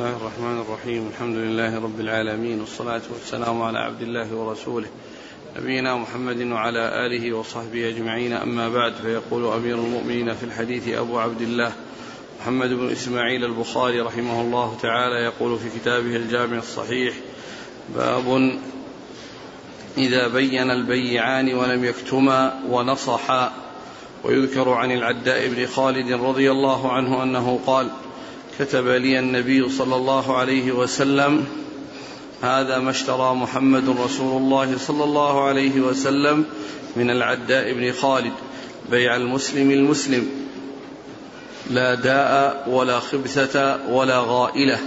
بسم الله الرحمن الرحيم. الحمد لله رب العالمين والصلاة والسلام على عبد الله ورسوله نبينا محمد وعلى آله وصحبه أجمعين. أما بعد فيقول أمير المؤمنين في الحديث أبو عبد الله محمد بن إسماعيل البخاري رحمه الله تعالى يقول في كتابه الجامع الصحيح باب إذا بين البيعان ولم يكتما ونصحا. ويذكر عن العداء بن خالد رضي الله عنه أنه قال كتب لي النبي صلى الله عليه وسلم هذا ما اشترى محمد رسول الله صلى الله عليه وسلم من العداء بن خالد بيع المسلم المسلم. لا داء ولا خبثة ولا غائلة.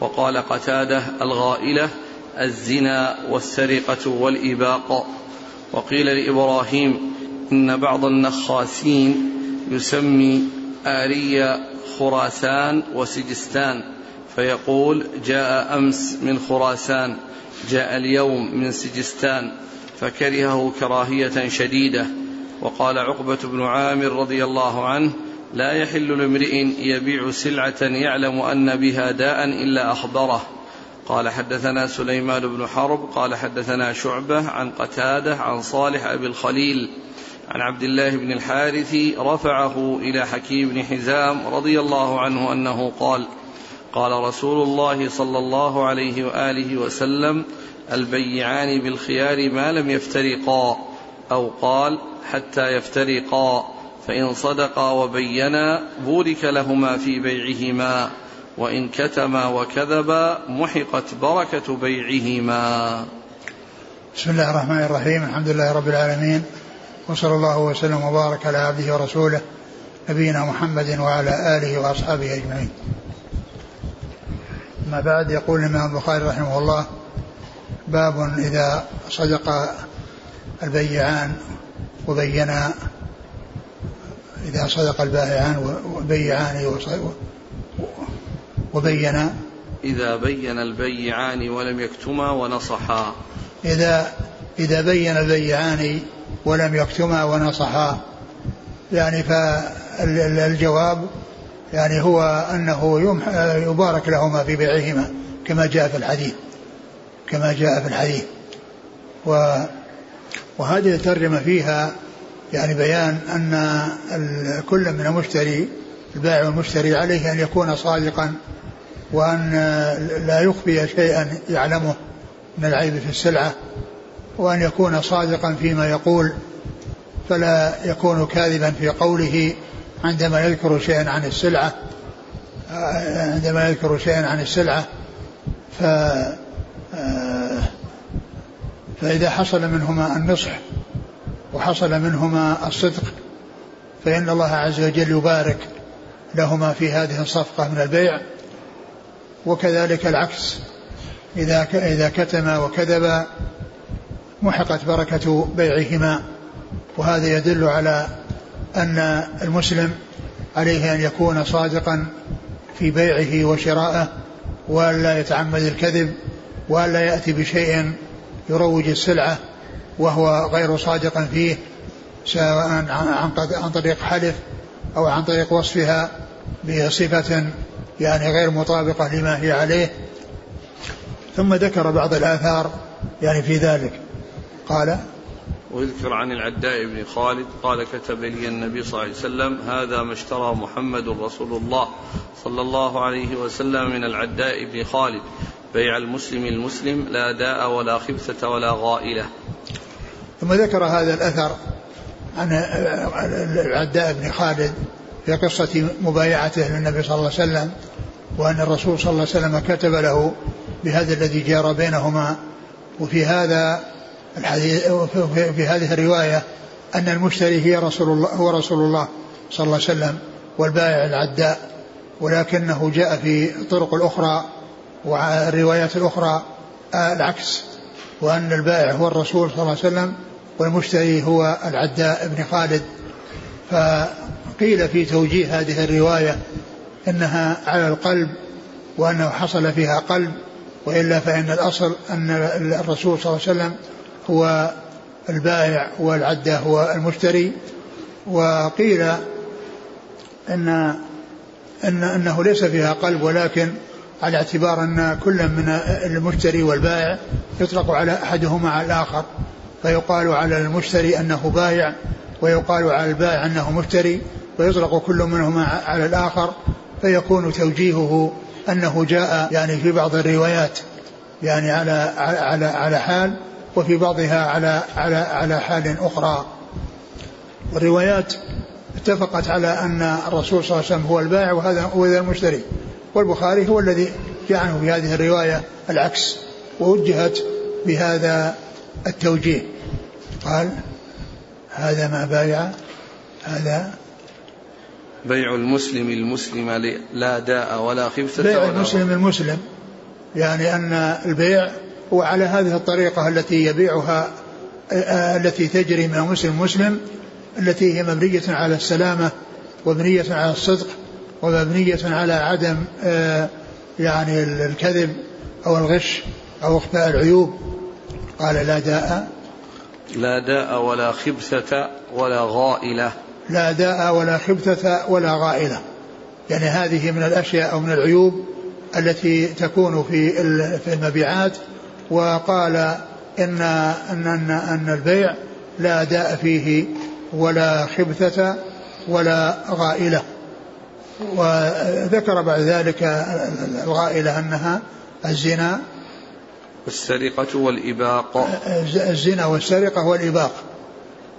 وقال قتادة الغائلة الزنا والسرقة والإباق. وقيل لإبراهيم إن بعض النخاسين يسمي آريا خراسان وسجستان فيقول جاء أمس من خراسان جاء اليوم من سجستان فكرهه كراهية شديدة. وقال عقبة بن عامر رضي الله عنه لا يحل لامرئ يبيع سلعة يعلم أن بها داء إلا اخبره قال حدثنا سليمان بن حرب قال حدثنا شعبة عن قتادة عن صالح أبي الخليل عن عبد الله بن الحارث رفعه إلى حكيم بن حزام رضي الله عنه أنه قال قال رسول الله صلى الله عليه وآله وسلم البيعان بالخيار ما لم يفترقا أو قال حتى يفترقا فإن صدقا وبينا بورك لهما في بيعهما وإن كتما وكذبا محقت بركة بيعهما. بسم الله الرحمن الرحيم الحمد لله رب العالمين وصلى الله وسلم وبارك على عبده ورسوله نبينا محمد وعلى آله وأصحابه أجمعين. أما بعد يقول الإمام البخاري رحمه الله باب إذا صدق البيعان وبينا إذا صدق البائعان وبيعان وبينا إذا بين البيعان ولم يكتما ونصحا إذا إذا بين البيعان ولم يكتما ونصحا. يعني فالجواب يعني هو أنه يبارك لهما في بيعهما كما جاء في الحديث. كما جاء في الحديث. و وهذه الترجمة فيها يعني بيان أن كل من المشتري البائع والمشتري عليه أن يكون صادقا وأن لا يخفي شيئا يعلمه من العيب في السلعة. وأن يكون صادقا فيما يقول فلا يكون كاذبا في قوله عندما يذكر شيئا عن السلعة. عندما يذكر شيئا عن السلعة ف فإذا حصل منهما النصح وحصل منهما الصدق فإن الله عز وجل يبارك لهما في هذه الصفقة من البيع. وكذلك العكس إذا إذا كتم وكذب محقت بركة بيعهما وهذا يدل على أن المسلم عليه أن يكون صادقا في بيعه وشرائه وألا يتعمد الكذب وألا يأتي بشيء يروج السلعة وهو غير صادق فيه سواء عن طريق حلف أو عن طريق وصفها بصفة يعني غير مطابقة لما هي عليه. ثم ذكر بعض الآثار يعني في ذلك. قال ويذكر عن العداء بن خالد قال كتب لي النبي صلى الله عليه وسلم هذا ما اشترى محمد رسول الله صلى الله عليه وسلم من العداء بن خالد. بيع المسلم المسلم لا داء ولا خبثة ولا غائلة. ثم ذكر هذا الأثر عن العداء بن خالد في قصة مبايعته للنبي صلى الله عليه وسلم وأن الرسول صلى الله عليه وسلم كتب له بهذا الذي جار بينهما. وفي هذا الحديث في هذه الرواية أن المشتري هي رسول الله هو رسول الله صلى الله عليه وسلم والبائع العداء ولكنه جاء في الطرق الأخرى والروايات الأخرى العكس وأن البائع هو الرسول صلى الله عليه وسلم والمشتري هو العداء بن خالد. فقيل في توجيه هذه الرواية إنها على القلب وأنه حصل فيها قلب وإلا فإن الأصل أن الرسول صلى الله عليه وسلم هو البائع والعدة هو المشتري وقيل ان ان إنه ليس فيها قلب ولكن على اعتبار أن كل من المشتري والبائع يطلق على أحدهما على الآخر فيقال على المشتري أنه بايع ويقال على البائع أنه مشتري ويطلق كل منهما على الآخر فيكون توجيهه أنه جاء يعني في بعض الروايات يعني على على على حال وفي بعضها على على على حال أخرى. والروايات اتفقت على أن الرسول صلى الله عليه وسلم هو البائع وهذا هو المشتري. والبخاري هو الذي جعله في هذه الرواية العكس ووجهت بهذا التوجيه. قال هذا ما بايع هذا بيع المسلم المسلم لا داء ولا خبثة بيع المسلم المسلم يعني أن البيع هو على هذه الطريقة التي يبيعها التي تجري من المسلم مسلم التي هي مبنية على السلامة ومبنية على الصدق ومبنية على عدم آه، يعني الكذب أو الغش أو إخفاء العيوب. قال لا داء. لا داء ولا خبثة ولا غائلة. لا داء ولا خبثة ولا غائلة. يعني هذه من الأشياء أو من العيوب التي تكون في في المبيعات وقال إن أن أن, أن البيع لا داء فيه ولا خبثة ولا غائلة. وذكر بعد ذلك الغائلة أنها الزنا. والسرقة والإباق. الزنا والسرقة والإباق.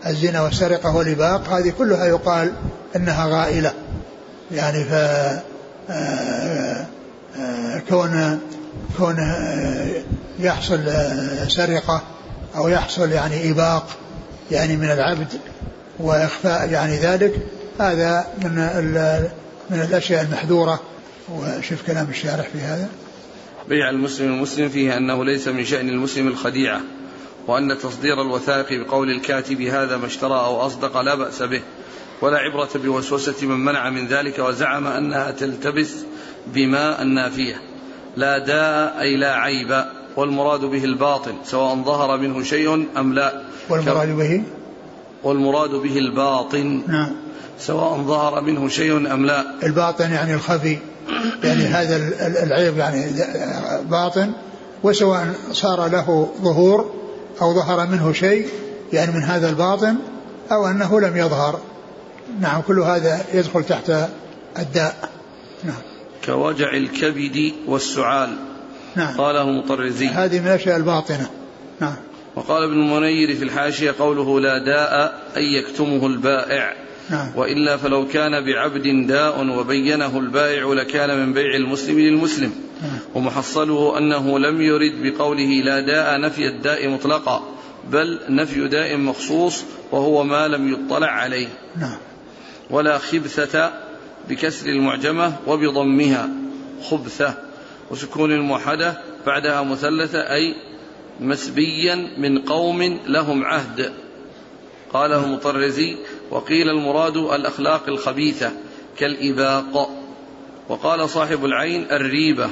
الزنا والسرقة والإباق هذه كلها يقال أنها غائلة. يعني ف آه، آه، كون كون يحصل سرقة أو يحصل يعني إباق يعني من العبد وإخفاء يعني ذلك هذا من من الأشياء المحذورة. وشوف كلام الشارح في هذا. بيع المسلم المسلم فيه أنه ليس من شأن المسلم الخديعة وأن تصدير الوثائق بقول الكاتب هذا ما اشترى أو أصدق لا بأس به ولا عبرة بوسوسة من منع من ذلك وزعم أنها تلتبس بماء النافية لا داء أي لا عيب والمراد به الباطل سواء ظهر منه شيء أم لا. والمراد به؟ والمراد به الباطن نعم. سواء ظهر منه شيء أم لا. الباطن يعني الخفي يعني هذا العيب يعني باطن وسواء صار له ظهور أو ظهر منه شيء يعني من هذا الباطن أو أنه لم يظهر. نعم كل هذا يدخل تحت الداء. نعم. كوجع الكبد والسعال. نعم. قاله مطرزي. هذه من الأشياء الباطنة. نعم. وقال ابن المنير في الحاشية قوله لا داء أي يكتمه البائع. نعم. وإلا فلو كان بعبد داء وبينه البائع لكان من بيع المسلم للمسلم. نعم. ومحصله أنه لم يرد بقوله لا داء نفي الداء مطلقا بل نفي داء مخصوص وهو ما لم يطلع عليه. نعم. ولا خبثة بكسر المعجمة وبضمها خبثة وسكون الموحدة بعدها مثلثة أي مسبيا من قوم لهم عهد. قاله المطرزي وقيل المراد الأخلاق الخبيثة كالإباق. وقال صاحب العين الريبة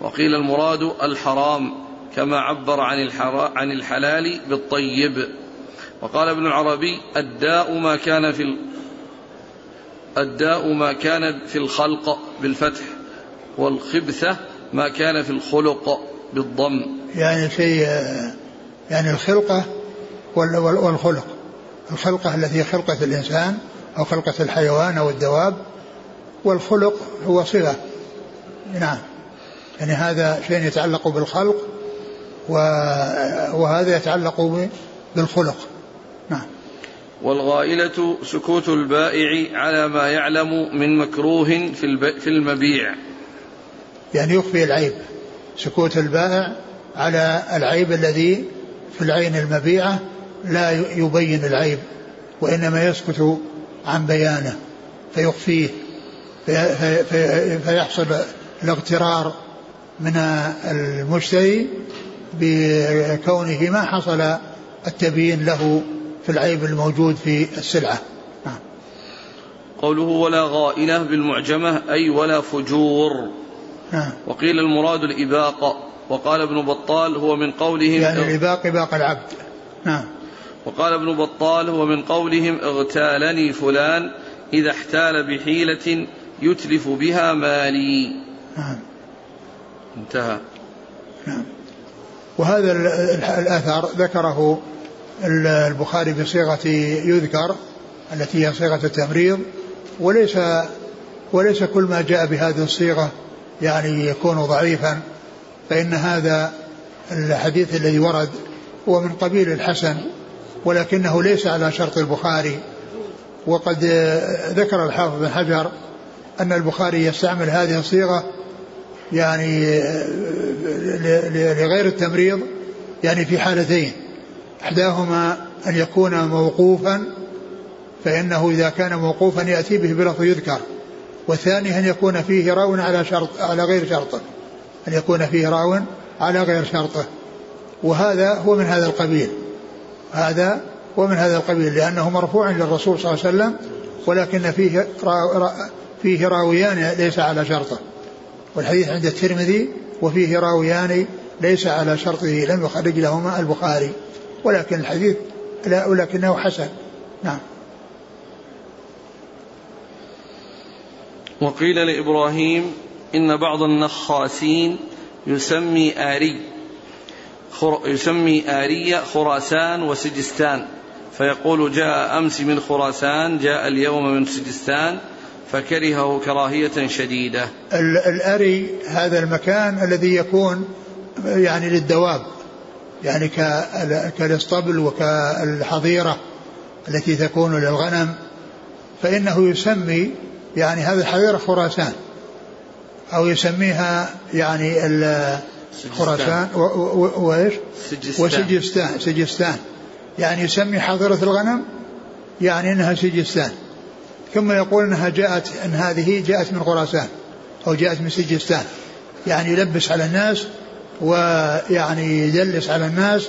وقيل المراد الحرام كما عبر عن, عن الحلال بالطيب. وقال ابن العربي الداء ما كان في الداء ما كان في الخلق بالفتح والخبثة ما كان في الخلق بالضم. يعني شيء يعني الخلقة والخلق. الخلقة التي خلقة الإنسان أو خلقة الحيوان أو الدواب والخلق هو صفة نعم. يعني هذا شيء يتعلق بالخلق وهذا يتعلق بالخلق. نعم. والغائلة سكوت البائع على ما يعلم من مكروه في في المبيع. يعني يخفي العيب. سكوت البائع على العيب الذي في العين المبيعة لا يبين العيب وإنما يسكت عن بيانه فيخفيه في في فيحصل الاغترار من المشتري بكونه ما حصل التبيين له في العيب الموجود في السلعة. نعم. قوله ولا غائلة بالمعجمة أي ولا فجور. نعم. وقيل المراد الإباق وقال ابن بطال هو من قولهم يعني الإباق إباق العبد. نعم. وقال ابن بطال هو من قولهم اغتالني فلان إذا احتال بحيلة يتلف بها مالي. نعم. انتهى. نعم. وهذا الأثر ذكره البخاري بصيغة يذكر التي هي صيغة التمريض وليس وليس كل ما جاء بهذه الصيغة يعني يكون ضعيفا فإن هذا الحديث الذي ورد هو من قبيل الحسن ولكنه ليس على شرط البخاري. وقد ذكر الحافظ بن حجر أن البخاري يستعمل هذه الصيغة يعني لغير التمريض يعني في حالتين. إحداهما أن يكون موقوفا فإنه إذا كان موقوفا يأتي به بلفظ يذكر. والثاني أن يكون فيه راو على شرط على غير شرطه أن يكون فيه راو على غير شرطه وهذا هو من هذا القبيل. هذا هو من هذا القبيل لأنه مرفوع للرسول صلى الله عليه وسلم ولكن فيه را فيه راويان ليس على شرطه والحديث عند الترمذي وفيه راويان ليس على شرطه لم يخرج لهما البخاري. ولكن الحديث لا ولكنه حسن. نعم. وقيل لإبراهيم إن بعض النخاسين يسمي آري يسمي آرية خراسان وسجستان. فيقول جاء أمس من خراسان جاء اليوم من سجستان فكرهه كراهية شديدة. الأري هذا المكان الذي يكون يعني للدواب. يعني كالاسطبل وكالحظيرة التي تكون للغنم فإنه يسمي يعني هذه الحظيرة خراسان أو يسميها يعني خراسان وإيش؟ وسجستان سجستان. يعني يسمي حظيرة الغنم يعني أنها سجستان. ثم يقول أنها جاءت أن هذه جاءت من خراسان أو جاءت من سجستان. يعني يلبس على الناس ويعني يدلس على الناس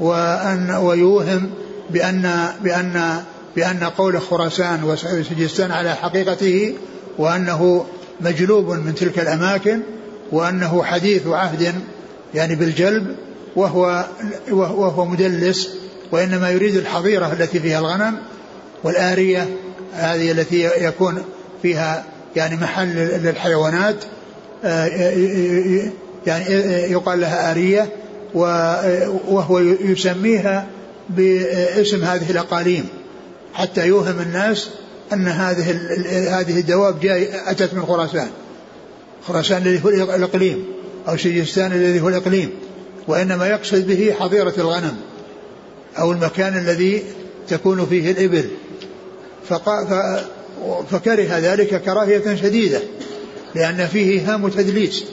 وأن ويوهم بأن بأن بأن قول خراسان وسجستان على حقيقته وأنه مجلوب من تلك الأماكن وأنه حديث عهد يعني بالجلب وهو وهو مدلس وإنما يريد الحظيرة التي فيها الغنم والآرية هذه التي يكون فيها يعني محل للحيوانات آه، يعني يقال لها آرية وهو يسميها باسم هذه الأقاليم حتى يوهم الناس أن هذه هذه الدواب جاي أتت من خراسان. خراسان الذي هو الإقليم أو سجستان الذي هو الإقليم. وإنما يقصد به حظيرة الغنم أو المكان الذي تكون فيه الإبل. فكره ذلك كراهية شديدة لأن فيه هام تدليس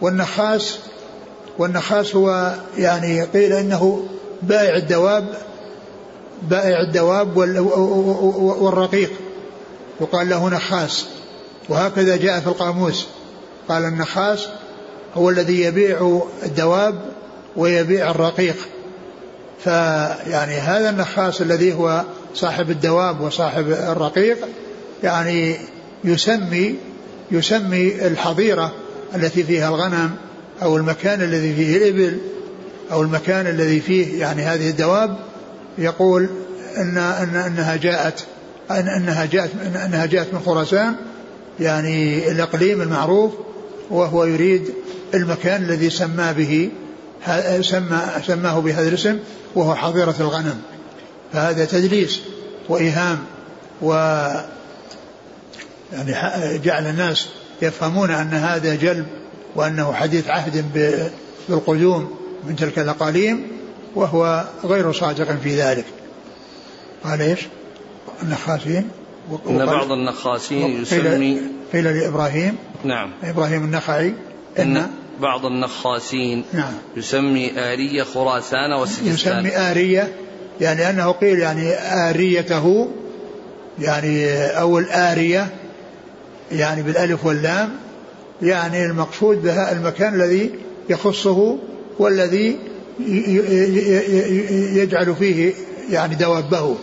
والنخاس والنخاس هو يعني قيل إنه بائع الدواب بائع الدواب والرقيق. يقال له نخاس وهكذا جاء في القاموس. قال النخاس هو الذي يبيع الدواب ويبيع الرقيق. فيعني هذا النخاس الذي هو صاحب الدواب وصاحب الرقيق يعني يسمي يسمي الحظيرة. التي فيها الغنم أو المكان الذي فيه الإبل أو المكان الذي فيه يعني هذه الدواب يقول أن, أن أنها جاءت أن أنها جاءت أنها جاءت من خراسان يعني الإقليم المعروف وهو يريد المكان الذي سمى به سمى سماه بهذا الاسم وهو حظيرة الغنم. فهذا تدليس وإيهام و يعني جعل الناس يفهمون أن هذا جلب وأنه حديث عهد بالقدوم من تلك الأقاليم وهو غير صادق في ذلك. قال إيش؟ النخاسين. إن بعض النخاسين يسمي قيل لإبراهيم. نعم. إبراهيم النخعي. ان, إن بعض النخاسين نعم. يسمي آرية خراسان وسجستان يسمي آرية يعني أنه قيل يعني آريته يعني أو الآرية يعني بالألف واللام يعني المقصود بها المكان الذي يخصه والذي يجعل فيه يعني دوابه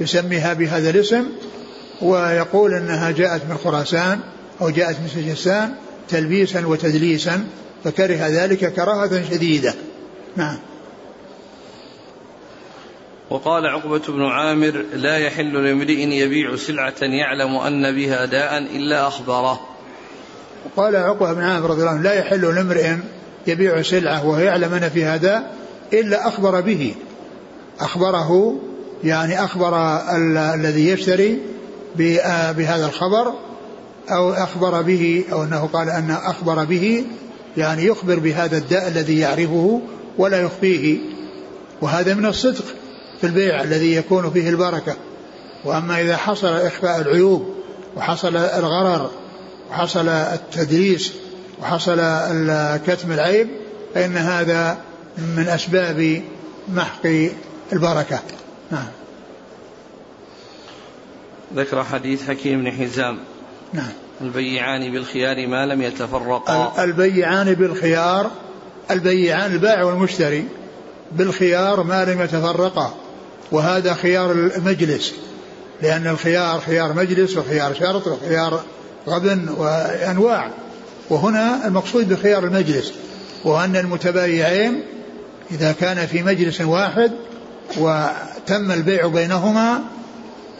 يسميها بهذا الاسم ويقول إنها جاءت من خراسان أو جاءت من سجستان تلبيسا وتدليسا فكره ذلك كراهة شديدة. نعم. وقال عقبة بن عامر لا يحل لامرئ يبيع سلعة يعلم أن بها داء إلا أخبره وقال عقبة بن عامر رضي الله عنه لا يحل لامرئ يبيع سلعة وهو يعلم أن في هذا إلا أخبر به. أخبره يعني أخبر الذي يشتري بهذا الخبر أو أخبر به أو أنه قال أن أخبر به يعني يخبر بهذا الداء الذي يعرفه ولا يخفيه. وهذا من الصدق. في البيع الذي يكون فيه البركة. وأما إذا حصل إخفاء العيوب وحصل الغرر وحصل التدريس وحصل كتم العيب فإن هذا من أسباب محق البركة. نعم. ذكر حديث حكيم بن حزام. نعم. البيعان بالخيار ما لم يتفرقا. البيعان بالخيار البيعان البائع والمشتري بالخيار ما لم يتفرقا. وهذا خيار المجلس لأن الخيار خيار مجلس وخيار شرط وخيار غبن وأنواع. وهنا المقصود بخيار المجلس وأن المتبايعين إذا كان في مجلس واحد وتم البيع بينهما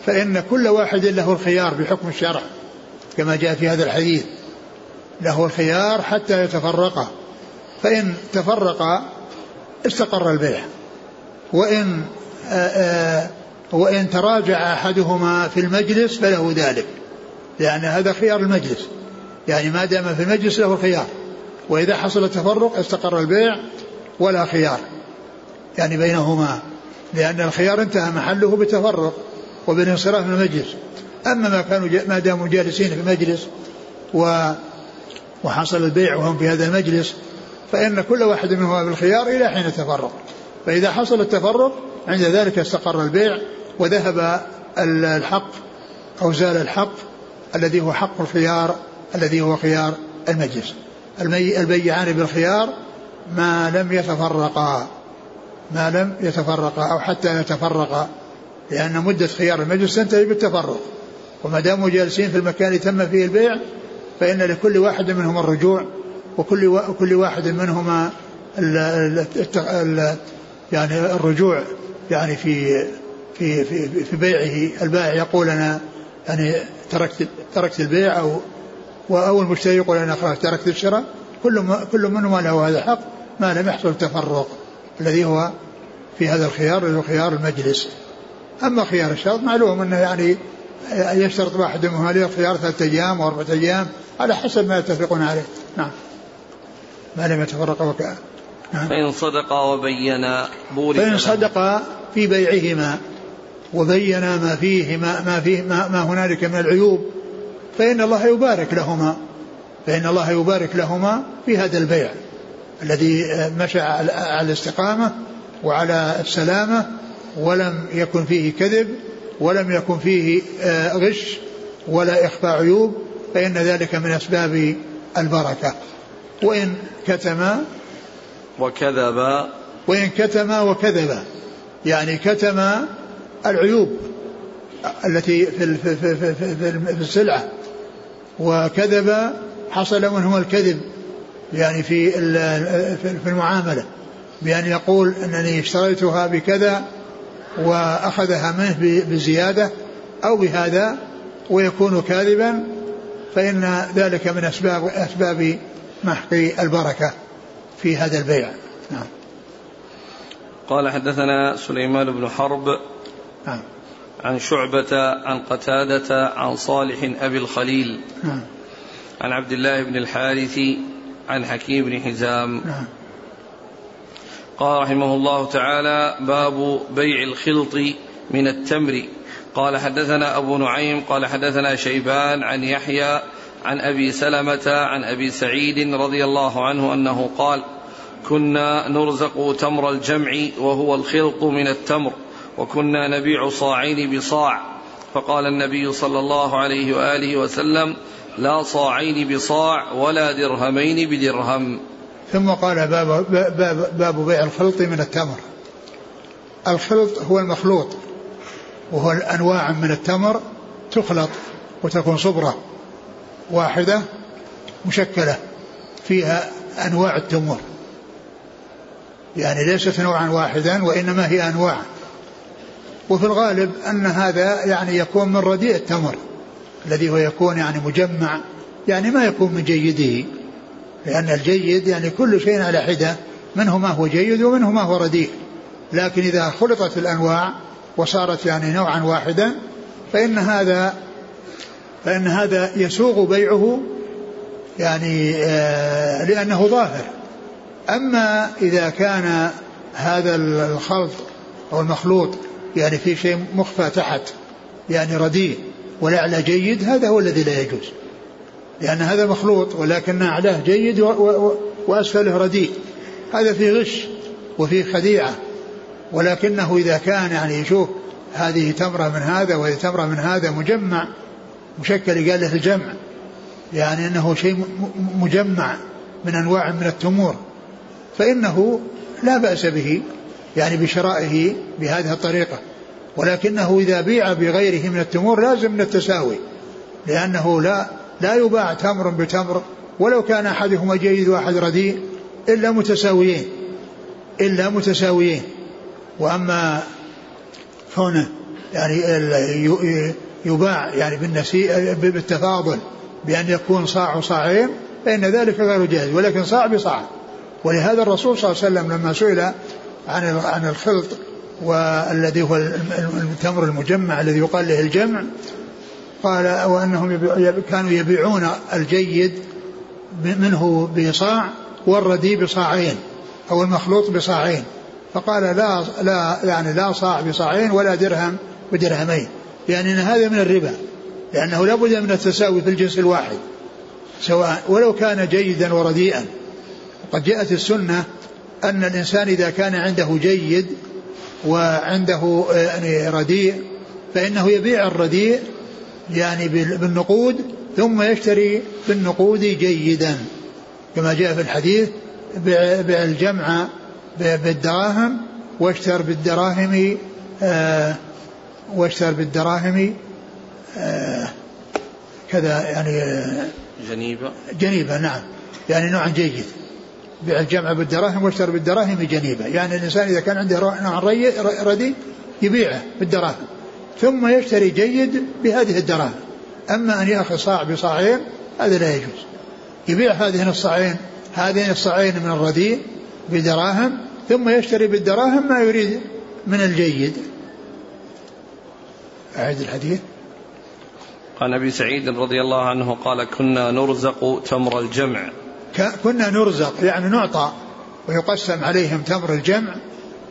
فإن كل واحد له الخيار بحكم الشرع كما جاء في هذا الحديث. له الخيار حتى يتفرقا فإن تفرقا استقر البيع وإن وإن تراجع أحدهما في المجلس فله ذلك. لأن هذا خيار المجلس. يعني ما دام في المجلس له الخيار وإذا حصل التفرق استقر البيع ولا خيار. يعني بينهما. لأن الخيار انتهى محله بالتفرق وبالانصراف من المجلس. أما ما كانوا ما داموا جالسين في مجلس و وحصل البيع وهم في هذا المجلس فإن كل واحد منهما بالخيار إلى حين التفرق. فإذا حصل التفرق عند ذلك استقر البيع وذهب الحق أو زال الحق الذي هو حق الخيار الذي هو خيار المجلس. البيعان بالخيار ما لم يتفرقا ما لم يتفرقا أو حتى يتفرقا لأن مدة خيار المجلس تنتهي بالتفرق. وما داموا جالسين في المكان تم فيه البيع فإن لكل واحد منهم الرجوع وكل كل واحد منهما يعني الرجوع يعني في في في في بيعه. البائع يقول أنا يعني تركت تركت البيع أو أو المشتري يقول أنا خلاص تركت الشراء. كل كل منهما له هذا الحق ما لم يحصل التفرق الذي هو في هذا الخيار اللي هو خيار المجلس. أما خيار الشرط معلوم أنه يعني يشترط واحد منهم هذه الخيار ثلاثة أيام أو أربعة أيام على حسب ما يتفقون عليه. نعم. ما لم يتفرق وكأ نعم. فإن صدقا وبينا بورك فإن صدقا في بيعهما وبينا ما فيه ما, ما فيه ما, ما هنالك من العيوب فإن الله يبارك لهما فإن الله يبارك لهما في هذا البيع الذي مشى على الاستقامة وعلى السلامة ولم يكن فيه كذب ولم يكن فيه غش ولا إخفاء عيوب فإن ذلك من أسباب البركة. وإن كتم وكذب. وإن كتم وكذب. يعني كتم العيوب التي في في في في, السلعة. وكذب حصل منهم الكذب. يعني في في المعاملة. بأن يقول أنني اشتريتها بكذا وأخذها منه بزيادة أو بهذا ويكون كاذبا فإن ذلك من أسباب أسباب محق البركة. في هذا البيع. نعم. قال حدثنا سليمان بن حرب نعم. عن شعبة عن قتادة عن صالح أبي الخليل نعم. عن عبد الله بن الحارث عن حكيم بن حزام. نعم. قال رحمه الله تعالى باب بيع الخلط من التمر. قال حدثنا أبو نعيم قال حدثنا شيبان عن يحيى عن أبي سلمة عن أبي سعيد رضي الله عنه أنه قال كنا نرزق تمر الجمع وهو الخلط من التمر وكنا نبيع صاعين بصاع. فقال النبي صلى الله عليه وآله وسلم لا صاعين بصاع ولا درهمين بدرهم. ثم قال باب, باب, باب بيع الخلط من التمر. الخلط هو المخلوط وهو الأنواع من التمر تخلط وتكون صبرة واحدة مشكلة فيها أنواع التمور. يعني ليست نوعا واحدا وإنما هي أنواع. وفي الغالب أن هذا يعني يكون من رديء التمر الذي هو يكون يعني مجمع يعني ما يكون من جيده. لأن الجيد يعني كل شيء على حدة منه ما هو جيد ومنه ما هو رديء. لكن إذا خلطت الأنواع وصارت يعني نوعا واحدا فإن هذا فإن هذا يسوغ بيعه يعني آه لأنه ظاهر. أما إذا كان هذا الخلط أو المخلوط يعني في شيء مخفى تحت يعني رديء والأعلى جيد هذا هو الذي لا يجوز. لأن هذا مخلوط ولكن أعلاه جيد وأسفله رديء. هذا في غش وفي خديعة. ولكنه إذا كان يعني يشوف هذه تمرة من هذا وهذه تمرة من هذا مجمع مشكل قال له الجمع. يعني أنه شيء مجمع من أنواع من التمور. فإنه لا بأس به يعني بشرائه بهذه الطريقة. ولكنه إذا بيع بغيره من التمور لازم من التساوي لأنه لا لا يباع تمر بتمر ولو كان أحدهما جيد وأحد رديء إلا متساويين إلا متساويين. وأما كونه يعني يباع يعني بالنسيء بالتفاضل بأن يكون صاع وصاعين فإن ذلك غير جائز ولكن صاع بصاع. ولهذا الرسول صلى الله عليه وسلم لما سئل عن عن الخلط والذي هو التمر المجمع الذي يقال له الجمع قال وأنهم كانوا يبيعون الجيد منه بصاع والردي بصاعين أو المخلوط بصاعين. فقال لا لا يعني لا صاع بصاعين ولا درهم بدرهمين. يعني إن هذا من الربا لأنه لا بد من التساوي في الجنس الواحد سواء ولو كان جيدا ورديئا. وقد جاءت السنة أن الإنسان إذا كان عنده جيد وعنده يعني رديء فإنه يبيع الرديء يعني بالنقود ثم يشتري بالنقود جيدا كما جاء في الحديث بيع الجمع بالدراهم واشتر بالدراهم آه واشتر بالدراهم آه كذا يعني آه جنيبة. جنيبة نعم يعني نوع جيد. بيع الجمع بالدراهم واشتر بالدراهم جنيبة. يعني الإنسان إذا كان عنده نوع ردي يبيعه بالدراهم ثم يشتري جيد بهذه الدراهم. أما أن يأخذ صاع بصاعين هذا لا يجوز. يبيع هذه الصاعين هذين الصاعين من الرديء بدراهم ثم يشتري بالدراهم ما يريد من الجيد. أعد الحديث. عن أبي سعيد رضي الله عنه قال كنا نرزق تمر الجمع كنا نرزق يعني نعطى ويقسم عليهم تمر الجمع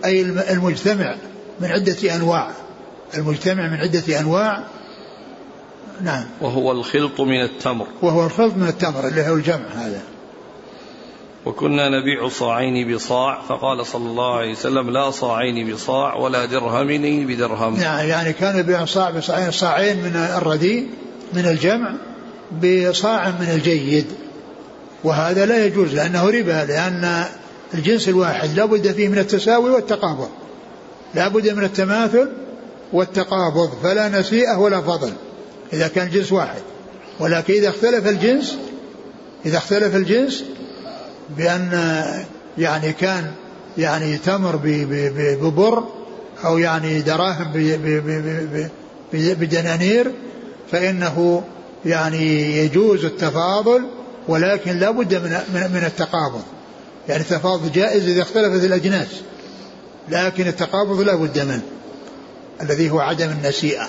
أي المجتمع من عدة أنواع. المجتمع من عدة أنواع. نعم. وهو الخلط من التمر. وهو الخلط من التمر اللي هو الجمع هذا. وكنا نبيع صاعين بصاع فقال صلى الله عليه وسلم لا صاعين بصاع ولا درهمين بدرهم. نعم يعني كان يبيع صاع بصاعين صاعين من الرديء من الجمع بصاع من الجيد. وهذا لا يجوز لأنه ربا لأن الجنس الواحد لا بد فيه من التساوي والتقابض. لا بد من التماثل والتقابض فلا نسيئة ولا فضل إذا كان جنس واحد. ولكن إذا اختلف الجنس إذا اختلف الجنس بأن يعني كان يعني تمر ببر أو يعني دراهم بدنانير فإنه يعني يجوز التفاضل ولكن لا بد من, من التقابض. يعني التفاضل جائز إذا اختلفت الأجناس لكن التقابض لا بد منه الذي هو عدم النسيئة.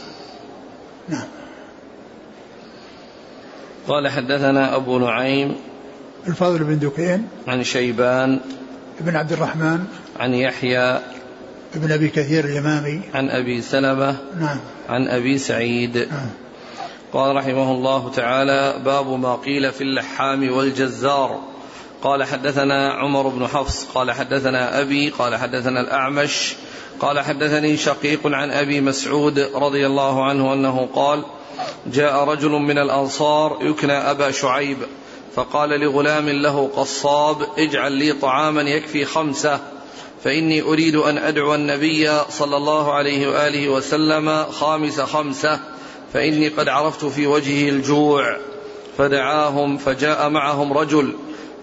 نعم. قال حدثنا أبو نعيم الفضل بن دكين عن شيبان بن عبد الرحمن عن يحيى ابن أبي كثير الامامي عن أبي سلمة نعم. عن أبي سعيد نعم. قال رحمه الله تعالى باب ما قيل في اللحام والجزار. قال حدثنا عمر بن حفص قال حدثنا أبي قال حدثنا الأعمش قال حدثني شقيق عن أبي مسعود رضي الله عنه أنه قال جاء رجل من الأنصار يكنى أبا شعيب فقال لغلام له قصاب اجعل لي طعاما يكفي خمسة فإني أريد أن أدعو النبي صلى الله عليه وآله وسلم خامس خمسة. فإني قد عرفت في وجهه الجوع فدعاهم فجاء معهم رجل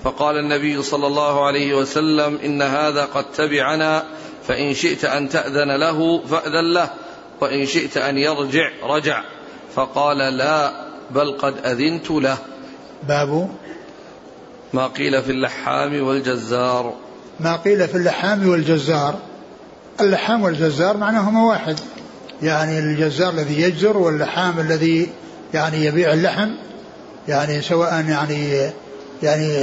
فقال النبي صلى الله عليه وسلم إن هذا قد تبعنا فإن شئت أن تأذن له فأذن له وإن شئت أن يرجع رجع. فقال لا بل قد أذنت له. باب ما قيل في اللحام والجزار. ما قيل في اللحام والجزار. اللحام والجزار معناهما واحد. يعني الجزار الذي يجزر واللحام الذي يعني يبيع اللحم يعني سواء يعني يعني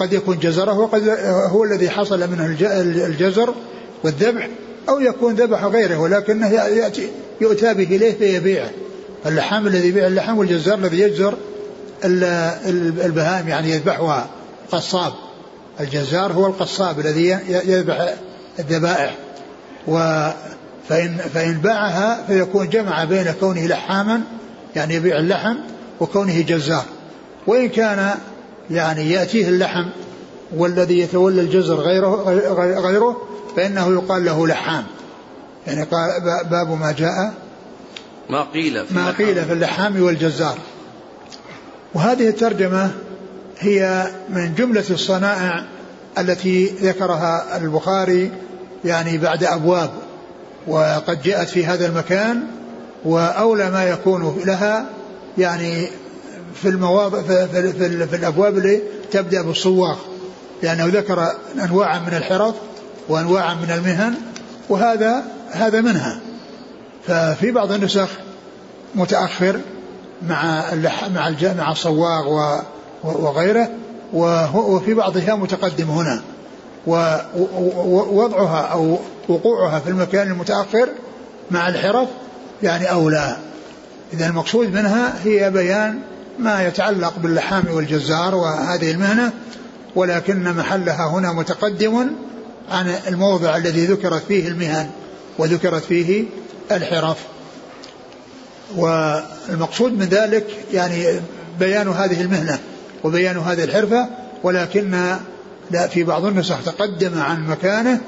قد يكون جزره وقد هو الذي حصل منه الجزر والذبح أو يكون ذبح غيره ولكنه يأتي يؤتى به إليه فيبيعه. اللحام الذي يبيع اللحم والجزار الذي يجزر البهائم يعني يذبحها قصاب الجزار هو القصاب الذي يذبح الذبائح. و فإن, فإن باعها فيكون جمع بين كونه لحاما يعني يبيع اللحم وكونه جزار. وإن كان يعني يأتيه اللحم والذي يتولى الجزر غيره غيره فإنه يقال له لحام. يعني قال باب ما جاء ما قيل في ما قيل في اللحام والجزار. وهذه الترجمة هي من جملة الصنائع التي ذكرها البخاري يعني بعد أبواب. وقد جاءت في هذا المكان وأولى ما يكون لها يعني في المواضع في, في, في, في الأبواب اللي تبدأ بالصواغ لأنه ذكر أنواعا من الحرف وأنواعا من المهن وهذا هذا منها. ففي بعض النسخ متأخر مع مع مع الصواغ وغيره وفي بعضها متقدم هنا ووضعها أو وقوعها في المكان المتأخر مع الحرف يعني أولى. إذا المقصود منها هي بيان ما يتعلق باللحام والجزار وهذه المهنة ولكن محلها هنا متقدم عن الموضع الذي ذكرت فيه المهن وذكرت فيه الحرف. والمقصود من ذلك يعني بيان هذه المهنة وبيان هذه الحرفة ولكن لا في بعض النسخ تقدم عن مكانه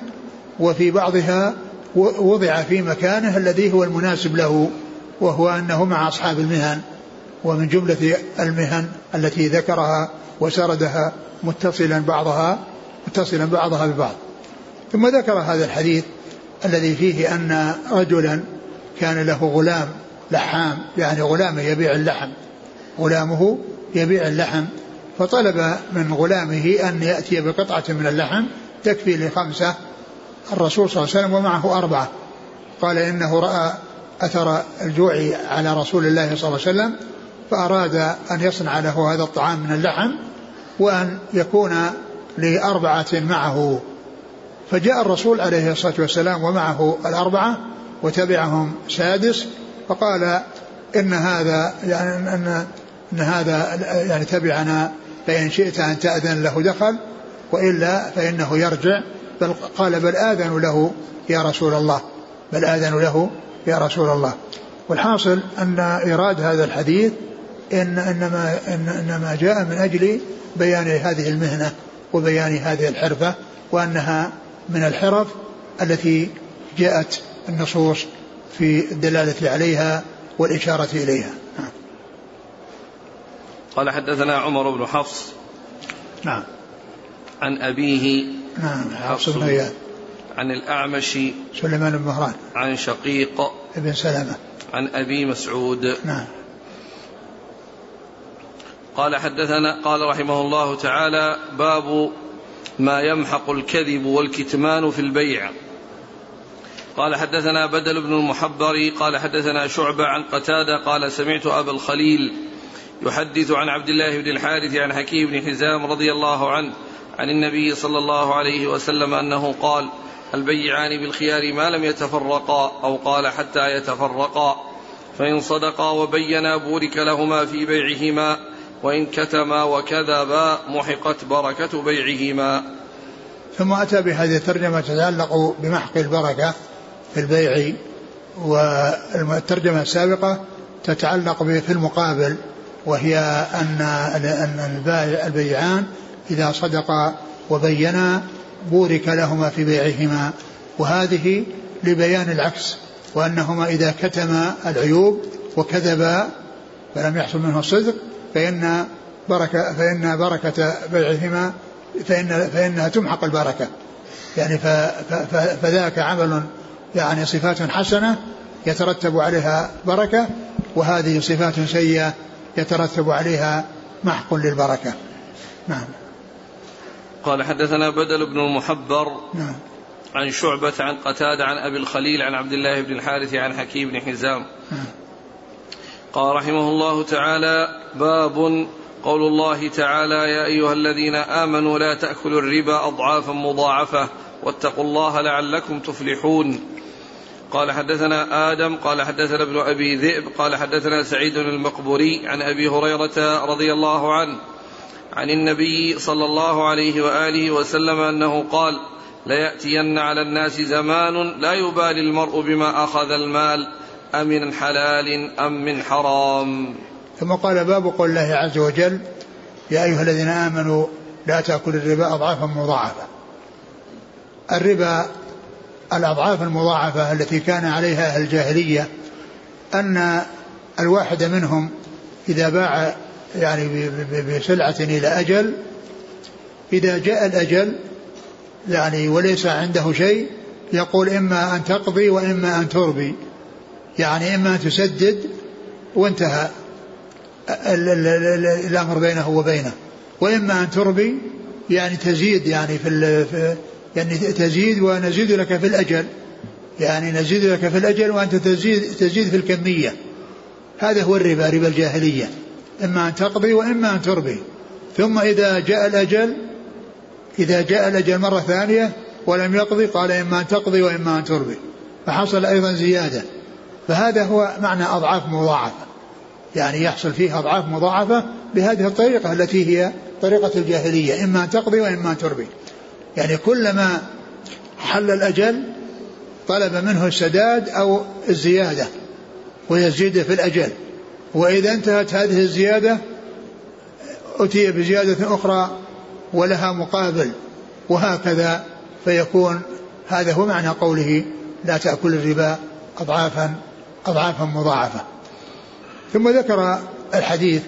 وفي بعضها وضع في مكانه الذي هو المناسب له وهو أنه مع أصحاب المهن ومن جملة المهن التي ذكرها وسردها متصلا بعضها متصلا بعضها ببعض. ثم ذكر هذا الحديث الذي فيه أن رجلا كان له غلام لحام يعني غلامه يبيع اللحم غلامه يبيع اللحم فطلب من غلامه أن يأتي بقطعة من اللحم تكفي لخمسة الرسول صلى الله عليه وسلم ومعه أربعة. قال إنه رأى أثر الجوع على رسول الله صلى الله عليه وسلم فأراد أن يصنع له هذا الطعام من اللحم وأن يكون لأربعة معه. فجاء الرسول عليه الصلاة والسلام ومعه الأربعة وتبعهم سادس فقال إن هذا يعني أن أن هذا يعني تبعنا فإن شئت أن تأذن له دخل وإلا فإنه يرجع بل قال بل آذن له يا رسول الله. بل آذن له يا رسول الله. والحاصل أن إيراد هذا الحديث إن إنما إن إنما جاء من أجل بيان هذه المهنة وبيان هذه الحرفة وأنها من الحرف التي جاءت النصوص في الدلالة عليها والإشارة إليها. قال حدثنا عمر بن حفص نعم. عن أبيه نعم حفص بن غياث عن الأعمش سليمان بن مهران. عن شقيق ابن سلمة. عن أبي مسعود. نعم. قال حدثنا قال رحمه الله تعالى باب ما يمحق الكذب والكتمان في البيع. قال حدثنا بدل بن المحبر قال حدثنا شعبة عن قتادة قال سمعت أبا الخليل يحدث عن عبد الله بن الحارث عن حكيم بن حزام رضي الله عنه عن النبي صلى الله عليه وسلم أنه قال البيعان بالخيار ما لم يتفرقا أو قال حتى يتفرقا فإن صدقا وبينا بورك لهما في بيعهما وإن كتما وكذبا محقت بركة بيعهما. ثم أتى بهذه الترجمة تتعلق بمحق البركة في البيع والترجمة السابقة تتعلق في المقابل وهي أن أن البيعان إذا صدقا وبينا بورك لهما في بيعهما. وهذه لبيان العكس وأنهما إذا كتما العيوب وكذبا فلم يحصل منه الصدق فإن بركة فإن بركة بيعهما فإن فإنها تمحق البركة. يعني فذاك عمل يعني صفات حسنة يترتب عليها بركة وهذه صفات سيئة يترتب عليها محق للبركة. نعم. قال حدثنا بدل بن المحبر نعم. عن شعبة عن قتادة عن أبي الخليل عن عبد الله بن الحارث عن حكيم بن حزام. نعم. قال رحمه الله تعالى باب قول الله تعالى يا أيها الذين آمنوا لا تأكلوا الربا أضعافا مضاعفة واتقوا الله لعلكم تفلحون. قال حدثنا آدم قال حدثنا ابن أبي ذئب قال حدثنا سعيد المقبوري عن أبي هريرة رضي الله عنه. عن النبي صلى الله عليه وآله وسلم أنه قال ليأتين على الناس زمان لا يبالي المرء بما أخذ المال أمن حلال أم من حرام. ثم قال باب قول الله عز وجل يا أيها الذين آمنوا لا تأكلوا الربا أضعافا مضاعفة. الربا الأضعاف المضاعفة التي كان عليها أهل الجاهلية أن الواحد منهم إذا باع يعني بسلعة إلى أجل. إذا جاء الأجل يعني وليس عنده شيء يقول إما أن تقضي وإما أن تربي يعني إما أن تسدد وانتهى الأمر بينه وبينه. وإما أن تربي يعني تزيد يعني في, يعني تزيد ونزيد لك في الأجل. يعني نزيد لك في الأجل وأنت تزيد تزيد في الكمية. هذا هو الربا ربا الجاهلية. إما أن تقضي وإما أن تربي ثم إذا جاء الأجل إذا جاء الأجل مرة ثانية ولم يقضي قال إما أن تقضي وإما أن تربي فحصل أيضا زيادة. فهذا هو معنى أضعاف مضاعفة. يعني يحصل فيه أضعاف مضاعفة بهذه الطريقة التي هي طريقة الجاهلية. إما أن تقضي وإما أن تربي يعني كلما حل الأجل طلب منه السداد أو الزيادة ويزيد في الأجل. وإذا انتهت هذه الزيادة أتي بزيادة أخرى ولها مقابل وهكذا فيكون هذا هو معنى قوله لا تأكل الربا أضعافا أضعافا مضاعفة. ثم ذكر الحديث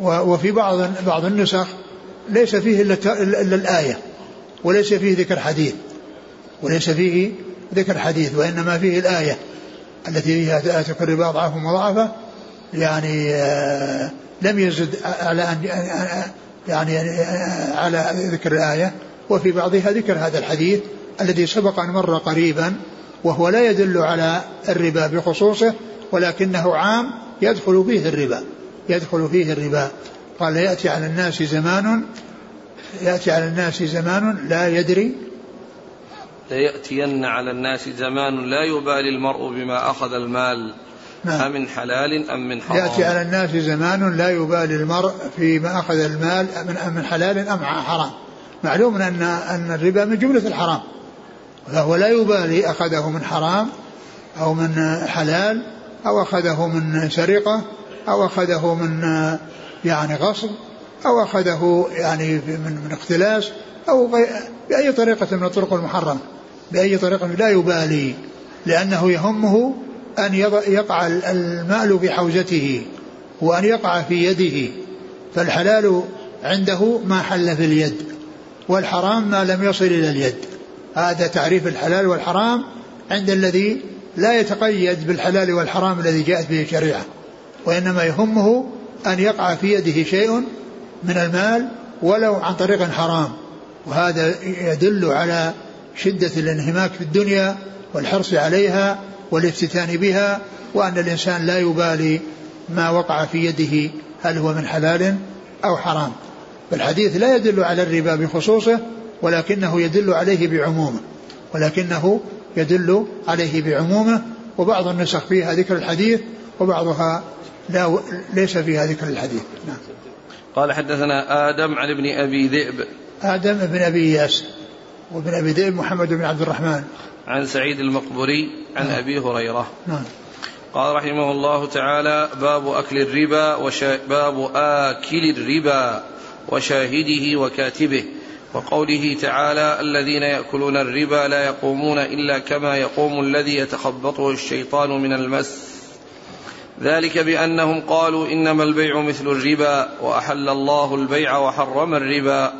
وفي بعض بعض النسخ ليس فيه إلا, الآية وليس فيه ذكر حديث وليس فيه ذكر حديث وإنما فيه الآية التي فيها تكون الربا أضعاف مضاعفة يعني آه لم يزد على أن يعني آه على ذكر الآية. وفي بعضها ذكر هذا الحديث الذي سبق أن مر قريبا وهو لا يدل على الربا بخصوصه ولكنه عام يدخل فيه الربا يدخل فيه الربا. قال يأتي على الناس زمان يأتي على الناس زمان لا يدري. ليأتين على الناس زمان لا يبالي المرء بما أخذ المال. نعم. أمن حلال أم من حرام؟ يأتي على الناس زمان لا يبالي المرء فيما أخذ المال من من حلال أم حرام. معلوم أن أن الربا من جملة الحرام. فهو لا يبالي أخذه من حرام أو من حلال أو أخذه من سرقة أو أخذه من يعني غصب أو أخذه يعني من من اختلاس أو بأي طريقة من الطرق المحرمة. بأي طريقة لا يبالي لأنه يهمه أن يقع المال في حوزته وأن يقع في يده فالحلال عنده ما حل في اليد والحرام ما لم يصل إلى اليد. هذا تعريف الحلال والحرام عند الذي لا يتقيد بالحلال والحرام الذي جاءت به الشريعة وإنما يهمه أن يقع في يده شيء من المال ولو عن طريق حرام. وهذا يدل على شدة الانهماك في الدنيا والحرص عليها والافتتان بها وأن الإنسان لا يبالي ما وقع في يده هل هو من حلال أو حرام. فالحديث لا يدل على الربا بخصوصه ولكنه يدل عليه بعمومه. ولكنه يدل عليه بعمومه وبعض النسخ فيها ذكر الحديث وبعضها لا ليس فيها ذكر الحديث. نعم. قال حدثنا آدم عن ابن أبي ذئب. آدم بن أبي ياس وابن أبي ذئب محمد بن عبد الرحمن. عن سعيد المقبري عن نعم. أبي هريرة. نعم. قال رحمه الله تعالى باب أكل الربا وشا باب آكل الربا وشاهده وكاتبه. وقوله تعالى الذين يأكلون الربا لا يقومون إلا كما يقوم الذي يتخبطه الشيطان من المس. ذلك بأنهم قالوا إنما البيع مثل الربا وأحل الله البيع وحرم الربا.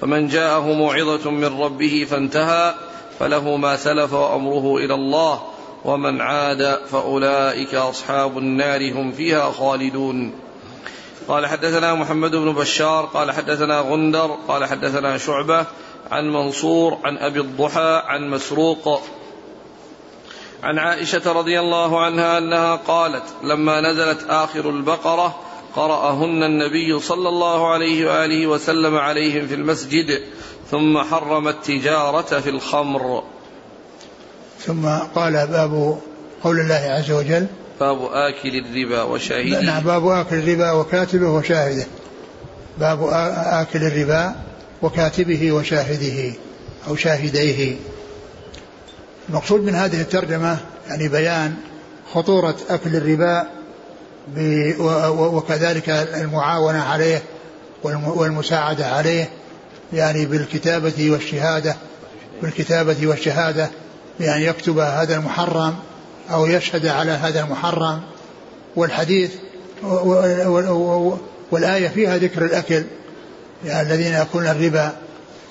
فمن جاءه موعظة من ربه فانتهى. فله ما سلف وأمره إلى الله ومن عاد فأولئك أصحاب النار هم فيها خالدون. قال حدثنا محمد بن بشار قال حدثنا غندر قال حدثنا شعبة عن منصور عن أبي الضحى عن مسروق. عن عائشة رضي الله عنها أنها قالت لما نزلت آخر البقرة قرأهن النبي صلى الله عليه وآله وسلم عليهم في المسجد ثم حرم التجارة في الخمر. ثم قال باب قول الله عز وجل باب آكل الربا وشاهده. نعم باب آكل الربا وكاتبه وشاهده. باب آكل الربا وكاتبه وشاهده أو شاهديه. المقصود من هذه الترجمة يعني بيان خطورة أكل الربا وكذلك المعاونة عليه والمساعدة عليه يعني بالكتابة والشهادة بالكتابة والشهادة بأن يكتب هذا المحرم أو يشهد على هذا المحرم. والحديث والآية فيها ذكر الأكل يعني الذين يأكلون الربا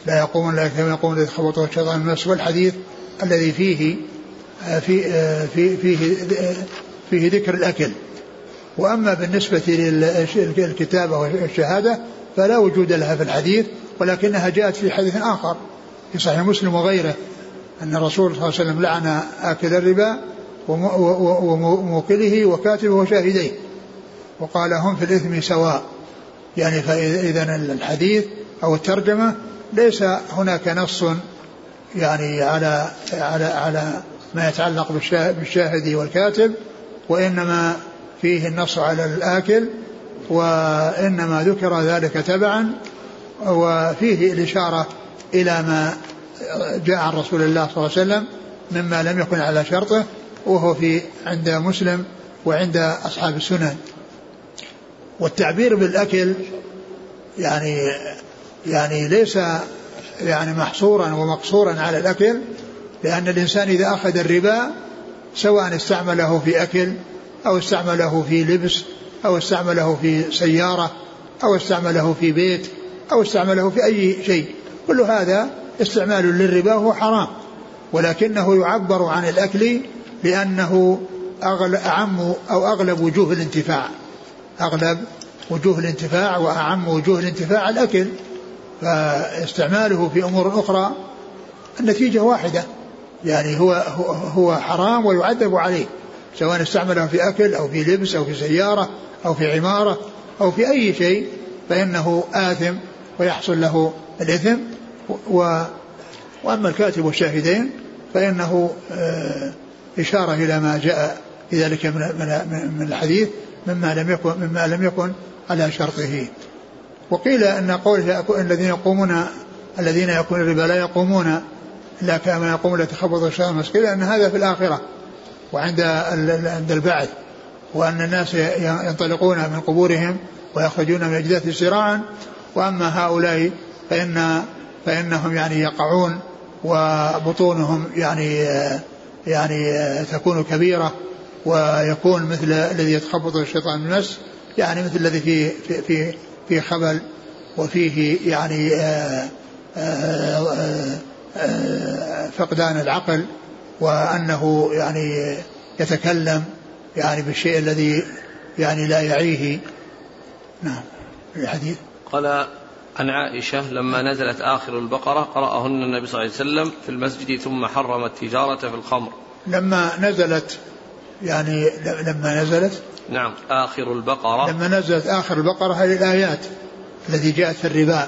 لا يقومون لا كما يقومون يتخبطون الشيطان من والحديث الذي فيه في في فيه فيه ذكر الأكل. وأما بالنسبة للكتابة والشهادة فلا وجود لها في الحديث. ولكنها جاءت في حديث آخر في صحيح مسلم وغيره أن الرسول صلى الله عليه وسلم لعن آكل الربا وموكله وكاتبه وشاهديه. وقال هم في الإثم سواء. يعني فإذا الحديث أو الترجمة ليس هناك نص يعني على على على ما يتعلق بالشاهد والكاتب وإنما فيه النص على الآكل وإنما ذكر ذلك تبعا وفيه الإشارة إلى ما جاء عن رسول الله صلى الله عليه وسلم مما لم يكن على شرطه وهو في عند مسلم وعند أصحاب السنن. والتعبير بالأكل يعني يعني ليس يعني محصورا ومقصورا على الأكل لأن الإنسان إذا أخذ الربا سواء استعمله في أكل أو استعمله في لبس أو استعمله في سيارة أو استعمله في بيت أو استعمله في أي شيء. كل هذا استعمال للربا هو حرام. ولكنه يعبر عن الأكل لأنه أعم أو أغلب وجوه الانتفاع. أغلب وجوه الانتفاع وأعم وجوه الانتفاع الأكل. فاستعماله في أمور أخرى النتيجة واحدة. يعني هو هو حرام ويعذب عليه. سواء استعمله في أكل أو في لبس أو في سيارة أو في عمارة أو في أي شيء فإنه آثم ويحصل له الإثم و وأما الكاتب والشاهدين فإنه آه، إشارة إلى ما جاء في ذلك من الحديث مما لم يكن مما لم يكن على شرطه. وقيل أن قوله الذين يقومون الذين يكون الربا لا يقومون إلا كما يقوم الذي تخبط الشيطان المسكين لأن هذا في الآخرة وعند عند البعث وأن الناس ينطلقون من قبورهم ويخرجون من الاجداث سراعا وأما هؤلاء فان فإنهم يعني يقعون وبطونهم يعني يعني تكون كبيرة ويكون مثل الذي يتخبط الشيطان المس يعني مثل الذي في في في, في خبل وفيه يعني آآ فقدان العقل وأنه يعني يتكلم يعني بالشيء الذي يعني لا يعيه. نعم الحديث. قال عن عائشة لما نزلت آخر البقرة قرأهن النبي صلى الله عليه وسلم في المسجد ثم حرم التجارة في الخمر. لما نزلت يعني لما نزلت؟ نعم آخر البقرة. لما نزلت آخر البقرة هذه الآيات التي جاءت في الربا.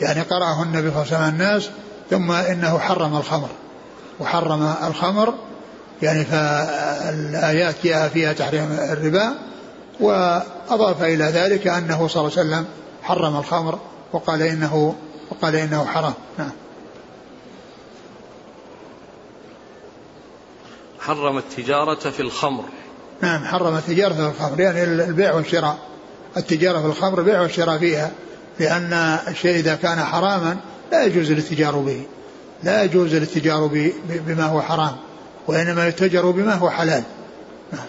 يعني قرأه النبي صلى الله عليه وسلم الناس ثم إنه حرم الخمر. وحرم الخمر يعني فالآيات جاء فيها تحريم الربا وأضاف إلى ذلك أنه صلى الله عليه وسلم حرم الخمر وقال إنه وقال إنه حرام. نعم. حرم التجارة في الخمر. نعم حرم التجارة في الخمر. يعني البيع والشراء. التجارة في الخمر البيع والشراء فيها. لأن الشيء إذا كان حراما لا يجوز الاتجار به. لا يجوز الاتجار بما هو حرام. وإنما يتجر بما هو حلال. نعم.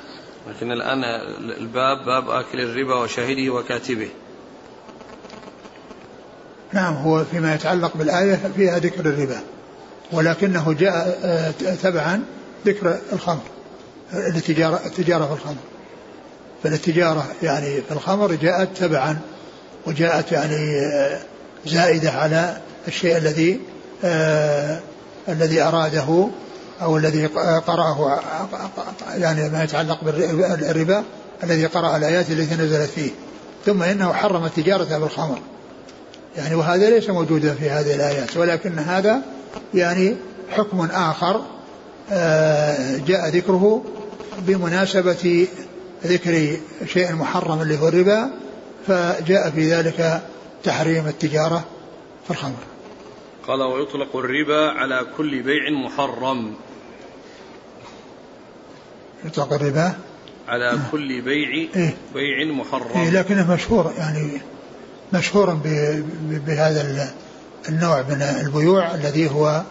لكن الآن الباب باب آكل الربا وشاهده وكاتبه. نعم هو فيما يتعلق بالآية فيها ذكر الربا ولكنه جاء آه، تبعا ذكر الخمر التجارة, التجارة في الخمر. فالتجارة يعني في الخمر جاءت تبعا وجاءت يعني زائدة على الشيء الذي آه الذي أراده أو الذي قرأه يعني ما يتعلق بالربا الذي قرأ الآيات التي نزلت فيه. ثم إنه حرم التجارة بالخمر. يعني وهذا ليس موجودا في هذه الآيات ولكن هذا يعني حكم آخر آه، جاء ذكره بمناسبة ذكر شيء محرم اللي هو الربا فجاء في ذلك تحريم التجارة في الخمر قال ويطلق الربا على كل بيع محرم يطلق الربا على. كل بيع إيه؟ بيع محرم إيه لكنه مشهور يعني مشهور بهذا النوع من البيوع الذي هو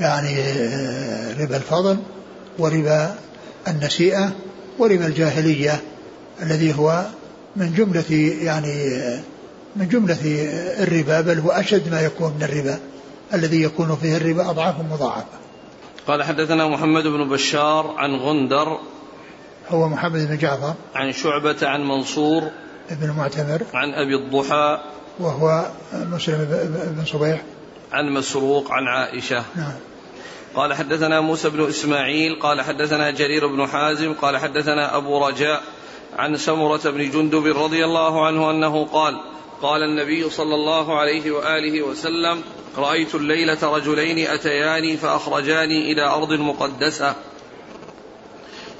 يعني آه، ربا الفضل وربا النسيئة وربا الجاهلية الذي هو من جملة يعني آه، من جملة الربا بل هو أشد ما يكون من الربا الذي يكون فيه الربا أضعاف مضاعفة قال حدثنا محمد بن بشار عن غندر هو محمد بن جعفر. عن شعبة عن منصور بن معتمر عن أبي الضحى وهو مسلم بن صبيح. عن مسروق عن عائشة. نعم. قال حدثنا موسى بن إسماعيل قال حدثنا جرير بن حازم قال حدثنا أبو رجاء عن سمرة بن جندب رضي الله عنه أنه قال قال النبي صلى الله عليه وآله وسلم رأيت الليلة رجلين أتياني فأخرجاني إلى أرض مقدسة.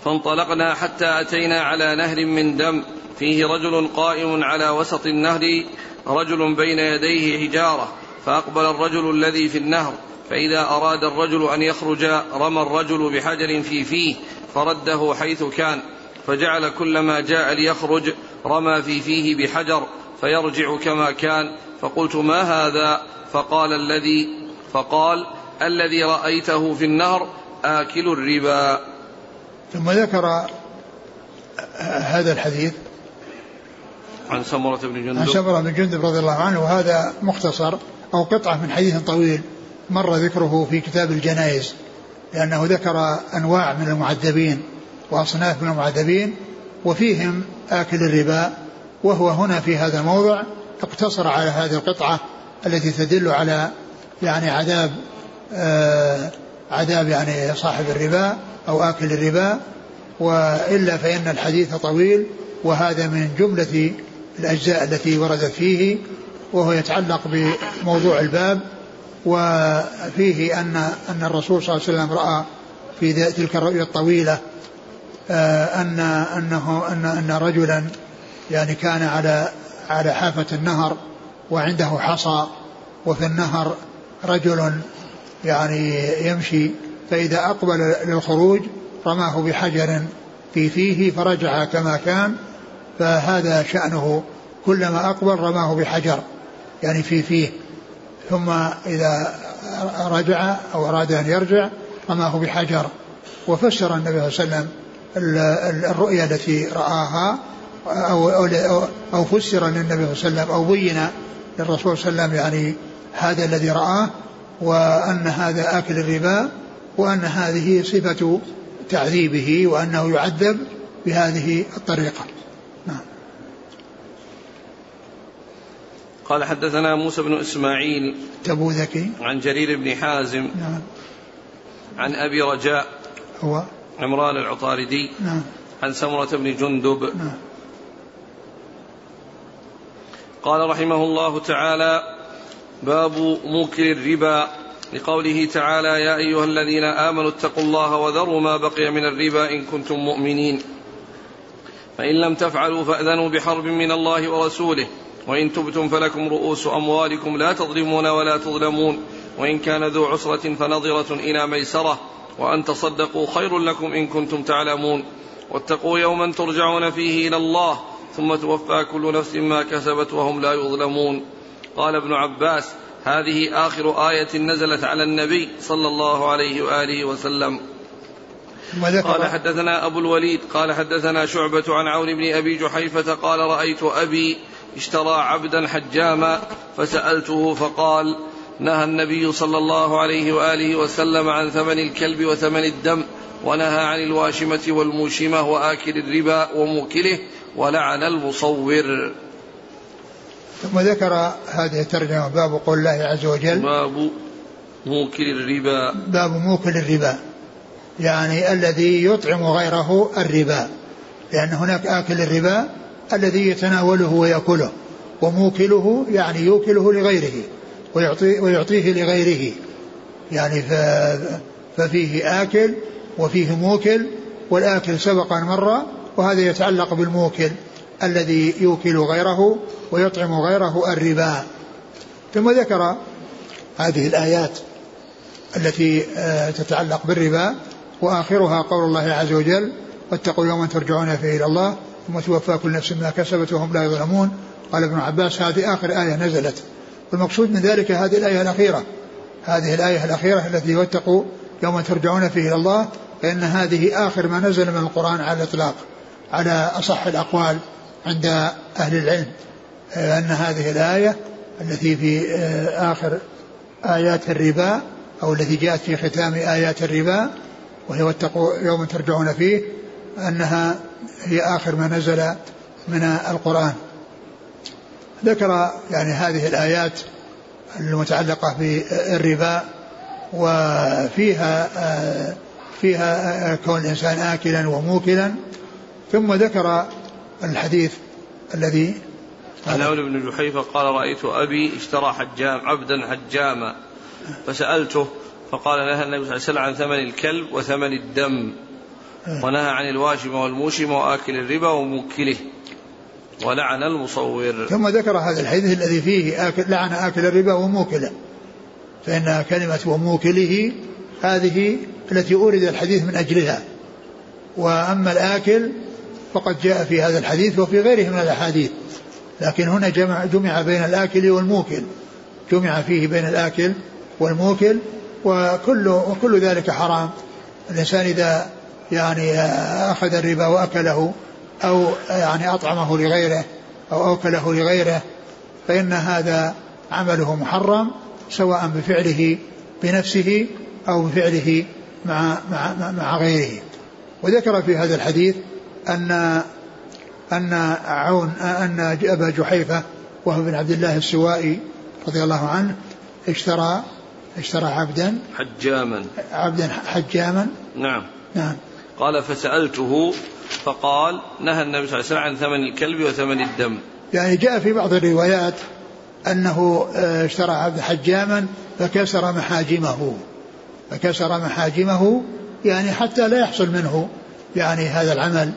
فانطلقنا حتى أتينا على نهر من دم. فيه رجل قائم على وسط النهر رجل بين يديه حجارة فأقبل الرجل الذي في النهر فإذا أراد الرجل أن يخرج رمى الرجل بحجر في فيه فرده حيث كان فجعل كلما جاء ليخرج رمى في فيه بحجر فيرجع كما كان فقلت ما هذا؟ فقال الذي فقال الذي رأيته في النهر آكل الربا. ثم ذكر هذا الحديث عن سمرة بن جندب. عن سمرة بن جندب رضي الله عنه وهذا مختصر أو قطعة من حديث طويل مر ذكره في كتاب الجنائز لأنه ذكر أنواع من المعذبين وأصناف من المعذبين وفيهم آكل الربا وهو هنا في هذا الموضع اقتصر على هذه القطعة التي تدل على يعني عذاب آه عذاب يعني صاحب الربا أو آكل الربا وإلا فإن الحديث طويل وهذا من جملة الأجزاء التي وردت فيه وهو يتعلق بموضوع الباب وفيه أن أن الرسول صلى الله عليه وسلم رأى في تلك الرؤيا الطويلة آه، أن أنه أن أن رجلا يعني كان على على حافة النهر وعنده حصى وفي النهر رجل يعني يمشي فإذا أقبل للخروج رماه بحجر في فيه فرجع كما كان فهذا شأنه كلما أقبل رماه بحجر يعني في فيه ثم إذا رجع أو أراد أن يرجع رماه بحجر. وفسر النبي صلى الله عليه وسلم الرؤيا التي رآها أو, أو, أو فسر للنبي صلى الله عليه وسلم أو بين للرسول صلى الله عليه وسلم يعني هذا الذي رآه وأن هذا آكل الربا وأن هذه صفة تعذيبه وأنه يعذب بهذه الطريقة. قال حدثنا موسى بن إسماعيل تبوذكي عن جرير بن حازم نعم. عن أبي رجاء هو. عمران العطاردي نعم. عن سمرة بن جندب. نعم. قال رحمه الله تعالى باب موكل الربا. لقوله تعالى يا أيها الذين آمنوا اتقوا الله وذروا ما بقي من الربا إن كنتم مؤمنين. فإن لم تفعلوا فأذنوا بحرب من الله ورسوله. وإن تبتم فلكم رؤوس أموالكم لا تظلمون ولا تظلمون وإن كان ذو عسرة فنظرة إلى ميسرة وأن تصدقوا خير لكم إن كنتم تعلمون واتقوا يوما ترجعون فيه إلى الله ثم توفى كل نفس ما كسبت وهم لا يظلمون قال ابن عباس هذه آخر آية نزلت على النبي صلى الله عليه وآله وسلم قال حدثنا أبو الوليد قال حدثنا شعبة عن عون بن أبي جحيفة قال رأيت أبي اشترى عبدا حجاما فسألته فقال نهى النبي صلى الله عليه وآله وسلم عن ثمن الكلب وثمن الدم ونهى عن الواشمة والموشمة وآكل الربا وموكله ولعن المصور. ثم ذكر هذه الترجمة باب قول الله عز وجل باب موكل الربا. باب موكل الربا. يعني الذي يطعم غيره الربا. لأن هناك آكل الربا الذي يتناوله ويأكله وموكله يعني يوكله لغيره ويعطي ويعطيه لغيره. يعني ففيه آكل وفيه موكل والآكل سبق أن مر وهذا يتعلق بالموكل الذي يوكل غيره ويطعم غيره الربا. ثم ذكر هذه الآيات التي آه، تتعلق بالربا وآخرها قول الله عز وجل واتقوا يوما ترجعون فيه إلى الله ثم توفى كل نفس ما كسبت وهم لا يظلمون. قال ابن عباس هذه آخر آية نزلت. والمقصود من ذلك هذه الآية الأخيرة. هذه الآية الأخيرة التي واتقوا يوما ترجعون فيه إلى الله فإن هذه آخر ما نزل من القرآن على الإطلاق على أصح الأقوال عند أهل العلم. أن هذه الآية التي في آه، آخر آيات الربا أو التي جاءت في ختام آيات الربا وهي واتقوا يوم ترجعون فيه أنها هي آخر ما نزل من القرآن. ذكر يعني هذه الآيات المتعلقة بالربا وفيها فيها كون الإنسان آكلا وموكلا. ثم ذكر الحديث الذي عن عون بن جحيفة قال رأيت أبي اشترى حجام عبدا حجاما فسألته فقال نهى النبي صلى الله عليه وسلم عن ثمن الكلب وثمن الدم. ونهى عن الواشم والموشم وآكل الربا وموكله ولعن المصور. ثم ذكر هذا الحديث الذي فيه آكل لعن آكل الربا وموكله. فإن كلمة وموكله هذه التي أورد الحديث من أجلها. وأما الآكل فقد جاء في هذا الحديث وفي غيره من الأحاديث. لكن هنا جمع, جمع بين الآكل والموكل. جمع فيه بين الآكل والموكل وكل وكل ذلك حرام. الإنسان إذا يعني أخذ الربا وأكله أو يعني أطعمه لغيره أو أوكله لغيره فإن هذا عمله محرم سواء بفعله بنفسه أو بفعله مع مع مع غيره. وذكر في هذا الحديث أن أن عون أن أبا جحيفة وهو بن عبد الله السوائي رضي الله عنه اشترى اشترى عبدا حجاما. عبدا حجاما. نعم. نعم. قال فسألته فقال نهى النبي صلى الله عليه وسلم عن ثمن الكلب وثمن الدم. يعني جاء في بعض الروايات أنه آه، اشترى عبد حجاما فكسر محاجمه. فكسر محاجمه يعني حتى لا يحصل منه يعني هذا العمل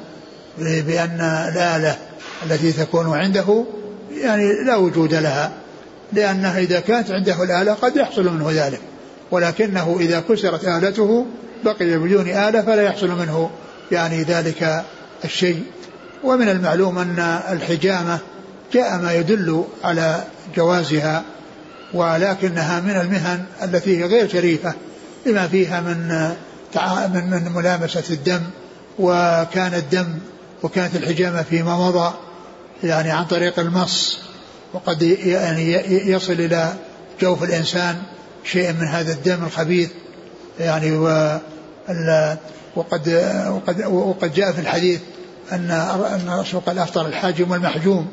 بأن الآلة التي تكون عنده يعني لا وجود لها لأنه إذا كانت عنده الآلة قد يحصل منه ذلك. ولكنه إذا كسرت آلته بقي بدون آلة فلا يحصل منه يعني ذلك الشيء. ومن المعلوم أن الحجامة جاء ما يدل على جوازها ولكنها من المهن التي هي غير شريفة لما فيها من من من ملامسة الدم وكان الدم وكانت الحجامة فيما مضى يعني عن طريق المص وقد يعني يصل إلى جوف الإنسان شيء من هذا الدم الخبيث يعني و وقد وقد وقد جاء في الحديث أن أن الرسول قال أفطر الحاجم والمحجوم.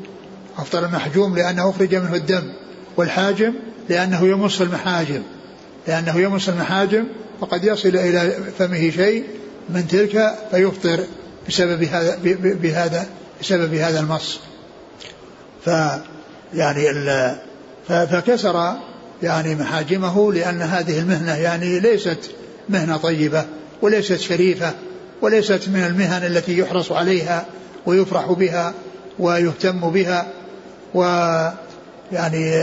أفطر المحجوم لأنه أخرج منه الدم والحاجم لأنه يمص المحاجم. لأنه يمص المحاجم وقد يصل إلى فمه شيء من تلك فيفطر بسبب هذا بهذا بسبب هذا المص. ف يعني فكسر يعني محاجمه لأن هذه المهنة يعني ليست مهنة طيبة. وليست شريفة وليست من المهن التي يحرص عليها ويفرح بها ويهتم بها و يعني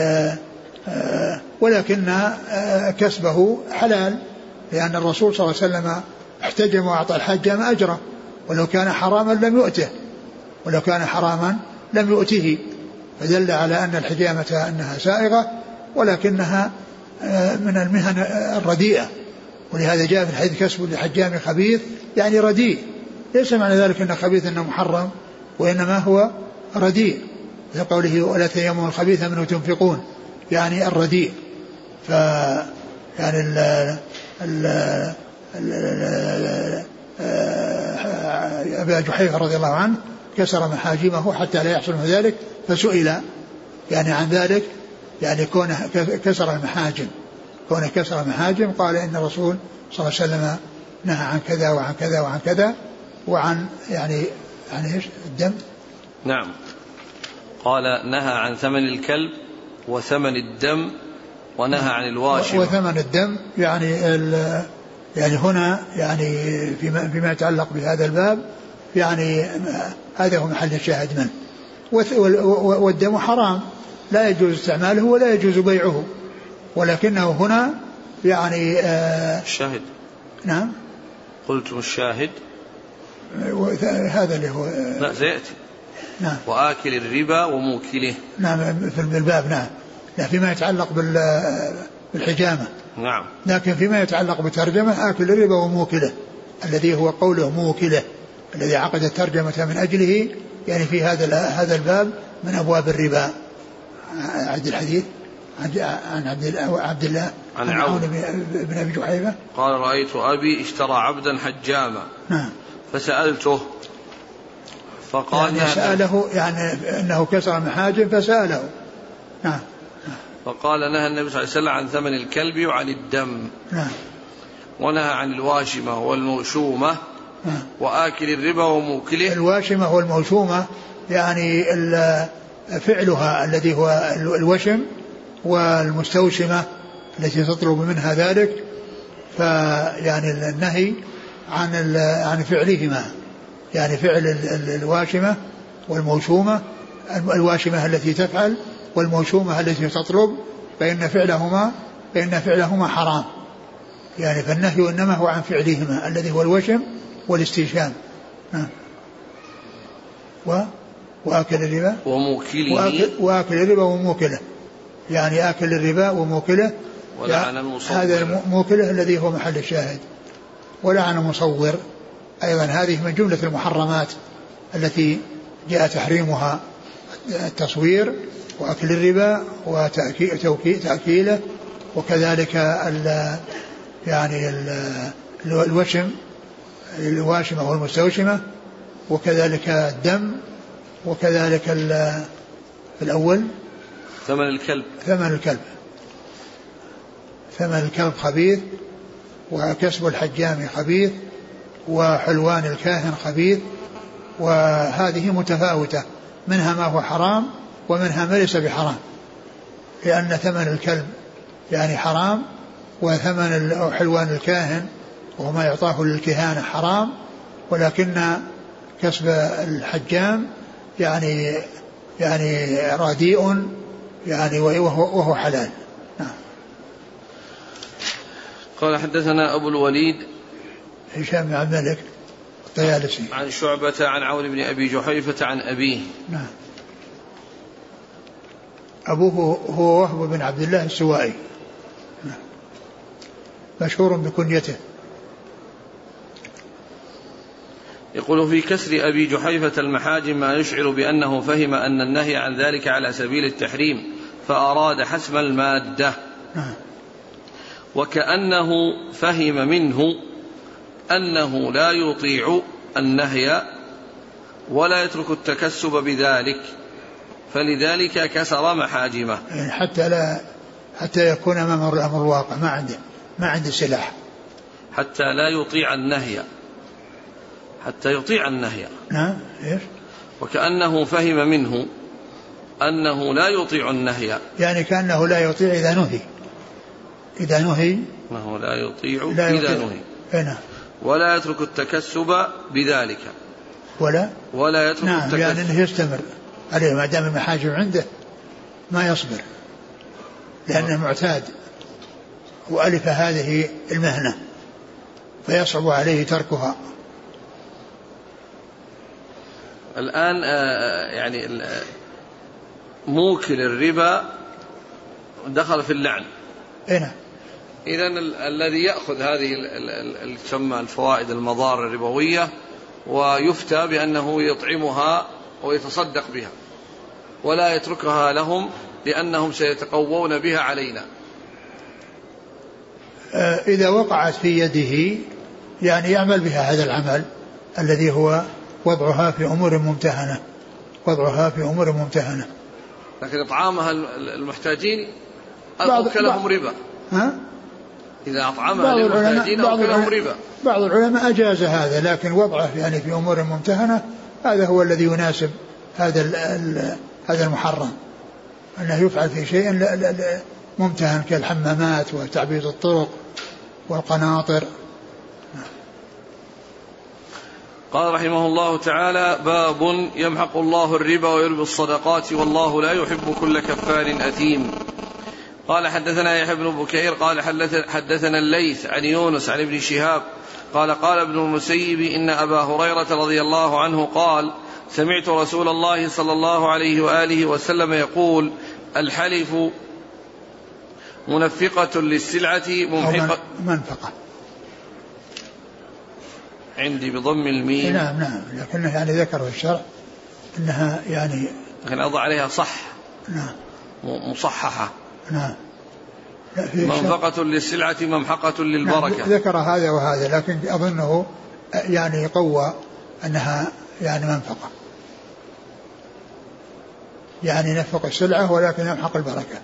آه، ولكن آه، كسبه حلال لأن الرسول صلى الله عليه وسلم احتجم وأعطى الحجام أجره ولو كان حراما لم يؤته ولو كان حراما لم يؤته. فدل على أن الحجامة أنها سائغة ولكنها آه، من المهن الرديئة. ولهذا جاء في الحديث كسب لحجام خبيث يعني رديء. ليس معنى ذلك أن خبيث أنه محرم وإنما هو رديء. في قوله ولا تيمموا الخبيث منه تنفقون. يعني الرديء. ف يعني ال ال ال أبا جحيفة رضي الله عنه كسر محاجمه حتى لا يحصل منه ذلك فسئل يعني عن ذلك يعني كونه كسر المحاجم كونه كسر المحاجم قال إن الرسول صلى الله عليه وسلم نهى عن كذا وعن كذا وعن كذا وعن يعني عن إيش؟ الدم. نعم. قال نهى عن ثمن الكلب وثمن الدم ونهى عن الواشم. وثمن الدم يعني يعني هنا يعني فيما فيما يتعلق بهذا الباب يعني هذا هو محل الشاهد منه. والدم حرام لا يجوز استعماله ولا يجوز بيعه. ولكنه هنا يعني آه الشاهد. نعم. قلتم الشاهد. هذا اللي هو لا سيأتي. نعم. وآكل الربا وموكله. نعم في الباب نعم. لا فيما يتعلق بالحجامة. نعم. لكن فيما يتعلق بالترجمة آكل الربا وموكله الذي هو قوله موكله الذي عقد الترجمة من أجله يعني في هذا هذا الباب من أبواب الربا. عد الحديث؟ عن عبد عبد الله عن عون. بن أبي جحيفه قال رأيت أبي اشترى عبدا حجاما. نعم. فسألته فقال يعني سأله يعني أنه كسر المحاجم فسأله. نعم. فقال نهى النبي صلى الله عليه وسلم عن ثمن الكلب وعن الدم. نعم. ونهى عن الواشمة والموشومة نعم. وآكل الربا وموكله. الواشمة والموشومة يعني فعلها الذي هو الوشم. والمستوشمة التي تطلب منها ذلك فيعني النهي عن عن فعلهما يعني فعل الواشمة والموشومة الواشمة التي تفعل والموشومة التي تطلب فإن فعلهما فإن فعلهما حرام. يعني فالنهي إنما هو عن فعلهما الذي هو الوشم والاستيشام و وآكل الربا. وموكله. وآكل, وآكل الربا وموكله. يعني آكل الربا وموكله. ولعن المصور. هذا الموكله الذي هو محل الشاهد. ولعن المصور. أيضا هذه من جملة المحرمات التي جاء تحريمها التصوير وأكل الربا وتأكيله وكذلك ال يعني ال الوشم الواشمة والمستوشمة وكذلك الدم وكذلك الأول. ثمن الكلب. ثمن الكلب. ثمن الكلب خبيث وكسب الحجام خبيث وحلوان الكاهن خبيث وهذه متفاوتة. منها ما هو حرام ومنها ما ليس بحرام. لأن ثمن الكلب يعني حرام وثمن حلوان الكاهن وهو ما يعطاه للكهانة حرام ولكن كسب الحجام يعني يعني رديء يعني وهو, وهو حلال. نعم. قال حدثنا أبو الوليد هشام بن عبد الملك الطيالسي. عن شعبة عن عون بن أبي جحيفة عن أبيه. نعم. أبوه هو وهب بن عبد الله السوائي. نعم. مشهور بكنيته. يقول في كسر أبي جحيفة المحاجم ما يشعر بأنه فهم أن النهي عن ذلك على سبيل التحريم. فأراد حسم المادة. نعم. وكأنه فهم منه أنه لا يطيع النهي ولا يترك التكسب بذلك فلذلك كسر محاجمه. يعني حتى لا حتى يكون أمام الأمر الواقع ما عنده ما عنده سلاح. حتى لا يطيع النهي حتى يطيع النهي. نعم إيش؟ وكأنه فهم منه أنه لا يطيع النهي. يعني كأنه لا يطيع إذا نهي. إذا نهي. أنه لا يطيع لا إذا يطيع. نهي. نعم. ولا يترك التكسب بذلك. ولا؟ ولا يترك نعم التكسب. يعني إنه يستمر. عليه ما دام المحاجم عنده ما يصبر. لأنه معتاد وألف هذه المهنة فيصعب عليه تركها. الآن آه، يعني موكل الربا دخل في اللعن. نعم. إذا الذي يأخذ هذه تسمى الفوائد المضار الربوية ويفتى بأنه يطعمها ويتصدق بها ولا يتركها لهم لأنهم سيتقوون بها علينا. آه، إذا وقعت في يده يعني يعمل بها هذا العمل الذي هو وضعها في أمور ممتهنة وضعها في أمور ممتهنة. لكن إطعامها المحتاجين أوكلهم ربا. ها؟ إذا أطعمها للمحتاجين أوكلهم ربا. بعض العلماء أجاز هذا لكن وضعه يعني في أمور ممتهنة هذا هو الذي يناسب هذا هذا المحرم. أنه يفعل في شيء ممتهن كالحمامات وتعبيد الطرق والقناطر. قال رحمه الله تعالى باب يمحق الله الربا ويربي الصدقات والله لا يحب كل كفار أثيم. قال حدثنا يحيى بن بكير قال حدثنا الليث عن يونس عن ابن شهاب قال قال ابن المسيب إن أبا هريرة رضي الله عنه قال سمعت رسول الله صلى الله عليه وآله وسلم يقول الحلف منفقة للسلعة ممحقة منفقة. عندي بضم الميم. نعم نعم. لكنه يعني ذكره الشرع إنها يعني لكن أضع عليها صح. نعم. مصححة. نعم. منفقة للسلعة ممحقة للبركة. نعم ذكر هذا وهذا لكن أظنه يعني قوى أنها يعني منفقة. يعني ينفق السلعة ولكن يمحق البركة.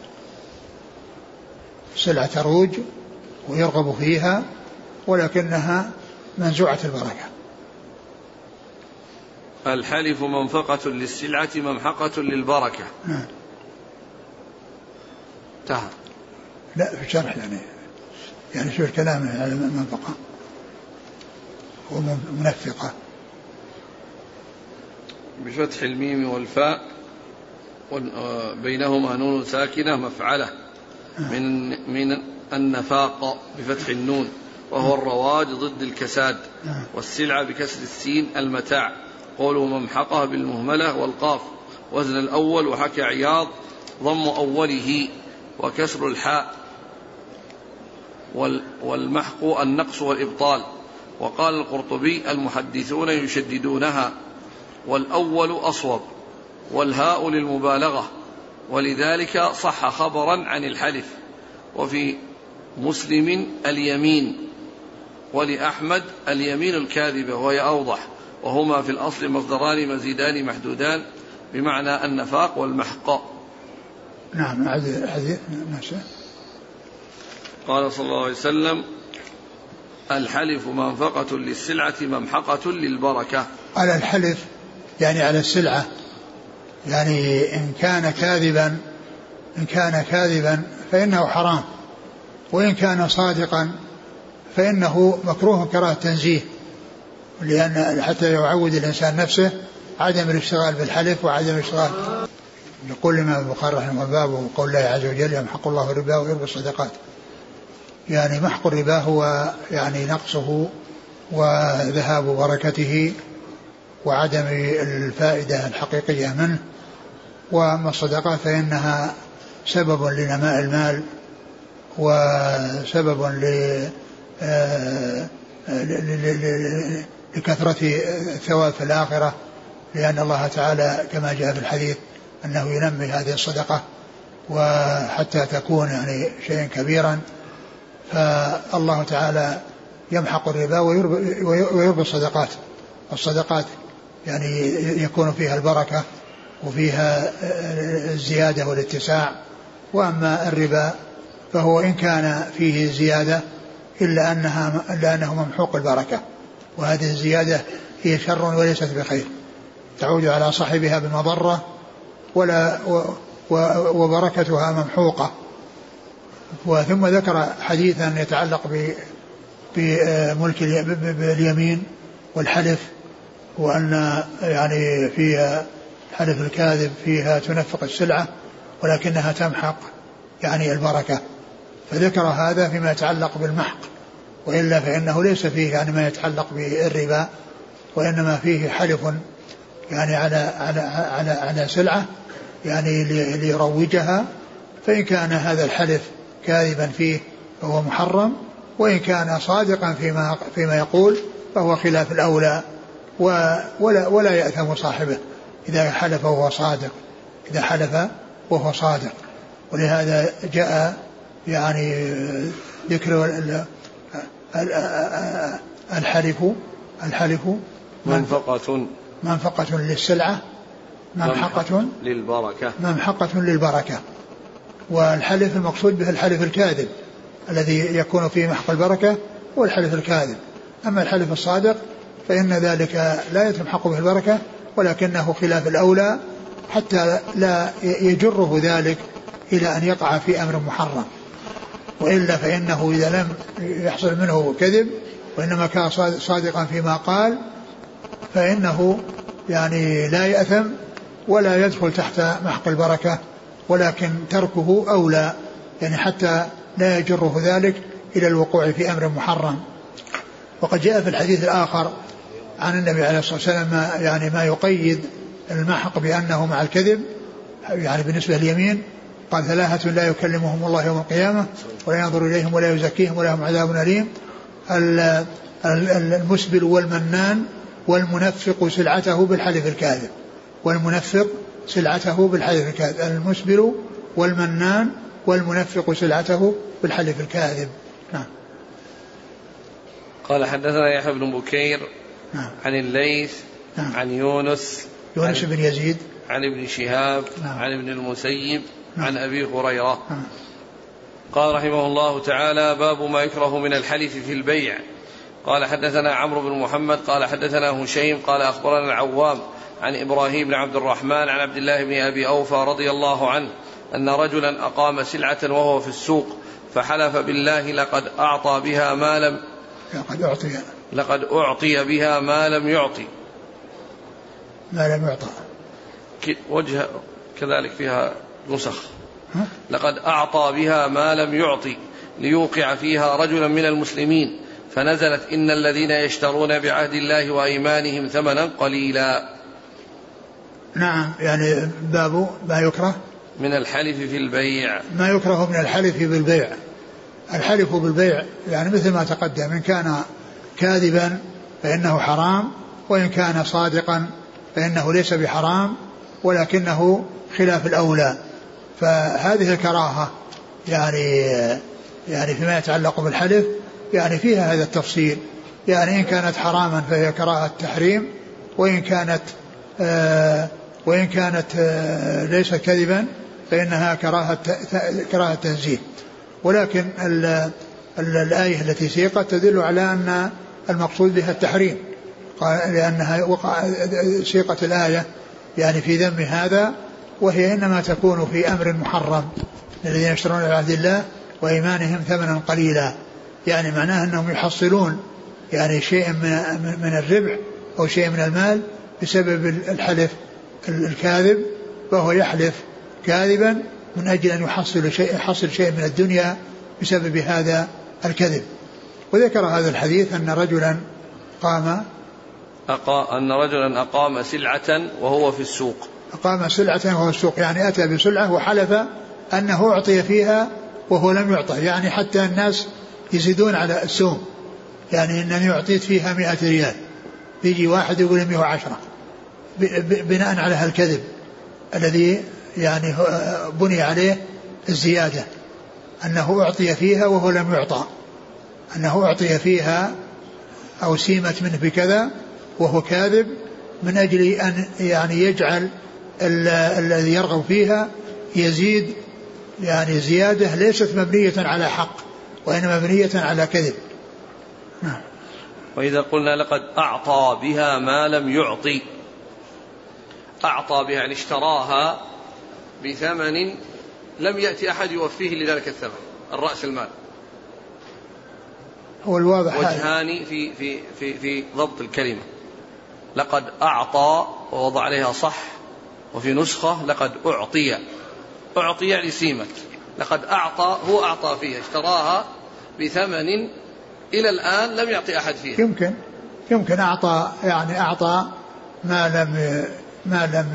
السلعة تروج ويرغب فيها ولكنها منزوعة البركة. الحلف منفقة للسلعة ممحقة للبركة. نعم. انتهى لا في الشرح يعني يعني شو الكلام على منفقة. ومنفقة بفتح الميم والفاء بينهما نون ساكنة مفعلة. من من النفاق بفتح النون. وهو الرواج ضد الكساد والسلعة بكسر السين المتاع. قوله ممحقة بالمهملة والقاف. وزن الأول وحكى عياض ضم أوله وكسر الحاء والمحق النقص والإبطال. وقال القرطبي المحدثون يشددونها والأول أصوب والهاء للمبالغة. ولذلك صح خبرا عن الحلف. وفي مسلم اليمين ولأحمد اليمين الكاذبة وهي أوضح. وهما في الأصل مصدران مزيدان محدودان بمعنى النفاق والمحق. نعم نفسه قال صلى الله عليه وسلم الحلف منفقة للسلعة ممحقة للبركة. على الحلف يعني على السلعة. يعني إن كان كاذبا إن كان كاذبا فإنه حرام. وإن كان صادقا فإنه مكروه كراهة تنزيه لأن حتى يعود الإنسان نفسه عدم الاشتغال بالحلف وعدم الاشتغال. يقول الإمام البخاري رحمه الله باب قول الله عز وجل يمحق الله الربا ويربي الصدقات. يعني محق الربا هو يعني نقصه وذهاب بركته وعدم الفائدة الحقيقية منه. وأما الصدقات فإنها سبب لنماء المال وسبب آه، لكثرة الثواب في الآخرة لأن الله تعالى كما جاء في الحديث أنه ينمي هذه الصدقة وحتى تكون يعني شيئا كبيرا فالله تعالى يمحق الربا ويربي الصدقات. الصدقات يعني يكون فيها البركة وفيها الزيادة والاتساع وأما الربا فهو إن كان فيه زيادة إلا أنها إلا أنه ممحوق البركة وهذه الزيادة هي شر وليست بخير. تعود على صاحبها بمضرة ولا وبركتها ممحوقة. وثم ذكر حديثا يتعلق بملك باليمين والحلف وأن يعني فيها حلف الكاذب فيها تنفق السلعة ولكنها تمحق يعني البركة. فذكر هذا فيما يتعلق بالمحق وإلا فإنه ليس فيه يعني ما يتعلق بالربا وإنما فيه حلف يعني على على على على سلعة يعني ليروجها فإن كان هذا الحلف كاذبا فيه فهو محرم وإن كان صادقا فيما فيما يقول فهو خلاف الأولى ولا ولا يأثم صاحبه إذا حلف وهو صادق إذا حلف وهو صادق. ولهذا جاء يعني ذكر الحلف الحلف منفقة. منفقة للسلعة ممحقة للبركة. ممحقة للبركة. والحلف المقصود به الحلف الكاذب الذي يكون فيه محق البركة هو الحلف الكاذب. أما الحلف الصادق فإن ذلك لا يتمحق به البركة ولكنه خلاف الأولى حتى لا يجره ذلك إلى أن يقع في أمر محرم. وإلا فإنه إذا لم يحصل منه كذب وإنما كان صادقا فيما قال فإنه يعني لا يأثم ولا يدخل تحت محق البركة ولكن تركه أولى يعني حتى لا يجره ذلك إلى الوقوع في أمر محرم. وقد جاء في الحديث الآخر عن النبي عليه الصلاة والسلام يعني ما يقيد المحق بأنه مع الكذب يعني بالنسبة لليمين قال ثلاثة لا يكلمهم الله يوم القيامة ولا ينظر إليهم ولا يزكيهم ولهم عذاب أليم المسبل والمنان والمنفق سلعته بالحلف الكاذب والمنفق سلعته بالحلف الكاذب المسبل والمنان والمنفق سلعته بالحلف الكاذب نعم قال حدثنا يحيى بن بكير نعم. عن الليث نعم. عن يونس يونس بن يزيد عن ابن شهاب نعم. عن ابن المسيب. عن أبي هريرة. نعم. قال رحمه الله تعالى باب ما يكره من الحلف في البيع. قال حدثنا عمرو بن محمد قال حدثنا هشيم قال أخبرنا العوام عن إبراهيم بن عبد الرحمن عن عبد الله بن أبي أوفى رضي الله عنه أن رجلا أقام سلعة وهو في السوق فحلف بالله لقد أعطى بها ما لم لقد أعطي. لقد أعطي بها ما لم يعطي. ما لم يعطى. وجه كذلك فيها نسخ. لقد أعطى بها ما لم يعطي ليوقع فيها رجلا من المسلمين فنزلت إن الذين يشترون بعهد الله وأيمانهم ثمنا قليلا. نعم يعني باب ما يكره؟ من الحلف في البيع. ما يكره من الحلف بالبيع الحلف بالبيع يعني مثل ما تقدم إن كان كاذبا فإنه حرام وإن كان صادقا فإنه ليس بحرام ولكنه خلاف الأولى. فهذه الكراهة يعني يعني فيما يتعلق بالحلف يعني فيها هذا التفصيل. يعني إن كانت حراما فهي كراهة تحريم وإن كانت آه وإن كانت آه ليست كذبا فإنها كراهة كراهة تنزيه ولكن ال ال الآية التي سيقت تدل على أن المقصود بها التحريم. لأنها وقع سيقت الآية يعني في ذم هذا وهي إنما تكون في أمر محرم الذين يشترون بعهد الله وإيمانهم ثمنا قليلا. يعني معناه أنهم يحصلون يعني شيء من, من الربح أو شيء من المال بسبب الحلف الكاذب فهو يحلف كاذبا من أجل أن يحصل شيء يحصل شيء من الدنيا بسبب هذا الكذب. وذكر هذا الحديث أن رجلا قام أقا أن رجلا أقام سلعة وهو في السوق. أقام سلعة وهو السوق. يعني أتى بسلعة وحلف أنه أعطي فيها وهو لم يعطى يعني حتى الناس يزيدون على السوم يعني أنني أعطيت فيها مئة ريال. يجي واحد يقول 110 بناء على هالكذب الذي يعني بني عليه الزيادة. أنه أعطي فيها وهو لم يعطى. أنه أعطي فيها أو سيمت منه بكذا وهو كاذب من أجل أن يعني يجعل الذي يرغب فيها يزيد يعني زيادة ليست مبنية على حق وإنما مبنية على كذب. نعم. وإذا قلنا لقد أعطى بها ما لم يعطي أعطى بها يعني اشتراها بثمن لم يأتي أحد يوفيه لذلك الثمن الرأس المال. هو الواضح وجهان في في في في ضبط الكلمة. لقد أعطى ووضع عليها صح وفي نسخة لقد أعطي أعطي يعني سيمت لقد أعطى هو أعطى فيها اشتراها بثمن إلى الآن لم يعطي أحد فيها. يمكن يمكن أعطى يعني أعطى ما لم ما لم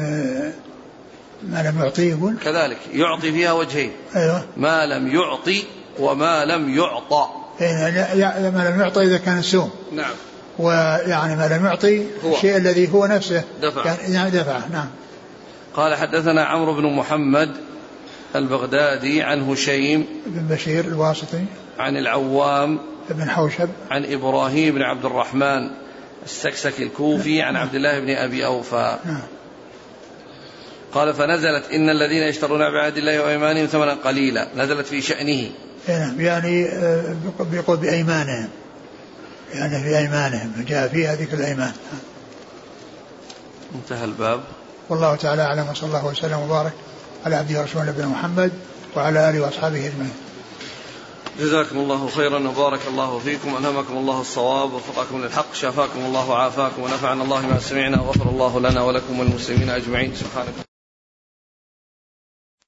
ما لم يعطيه يقول؟ كذلك يعطي فيها وجهين. أيوة. ما لم يعطي وما لم يعطى. يعني ما لم يعطى إذا كان السوم. نعم. ويعني ما لم يعطي هو. الشيء الذي هو نفسه. دفع. يعني دفعه نعم. قال حدثنا عمرو بن محمد البغدادي عن هشيم بن بشير الواسطي عن العوام بن حوشب عن إبراهيم بن عبد الرحمن السكسكي الكوفي عن عبد الله بن أبي أوفى. نعم. قال فنزلت إن الذين يشترون بعهد الله وأيمانهم ثمنا قليلا. نزلت في شأنه. نعم. يعني آه، بيقول بأيمانهم. يعني في أيمانهم. جاء فيها ذكر الأيمان. انتهى الباب. والله تعالى أعلم وصلى الله وسلم وبارك على عبده ورسوله نبينا محمد وعلى آله وأصحابه أجمعين. جزاكم الله خيرا وبارك الله فيكم ألهمكم الله الصواب ووفقكم للحق شافاكم الله وعافاكم ونفعنا الله ما سمعنا وغفر الله لنا ولكم والمسلمين أجمعين. سبحانك.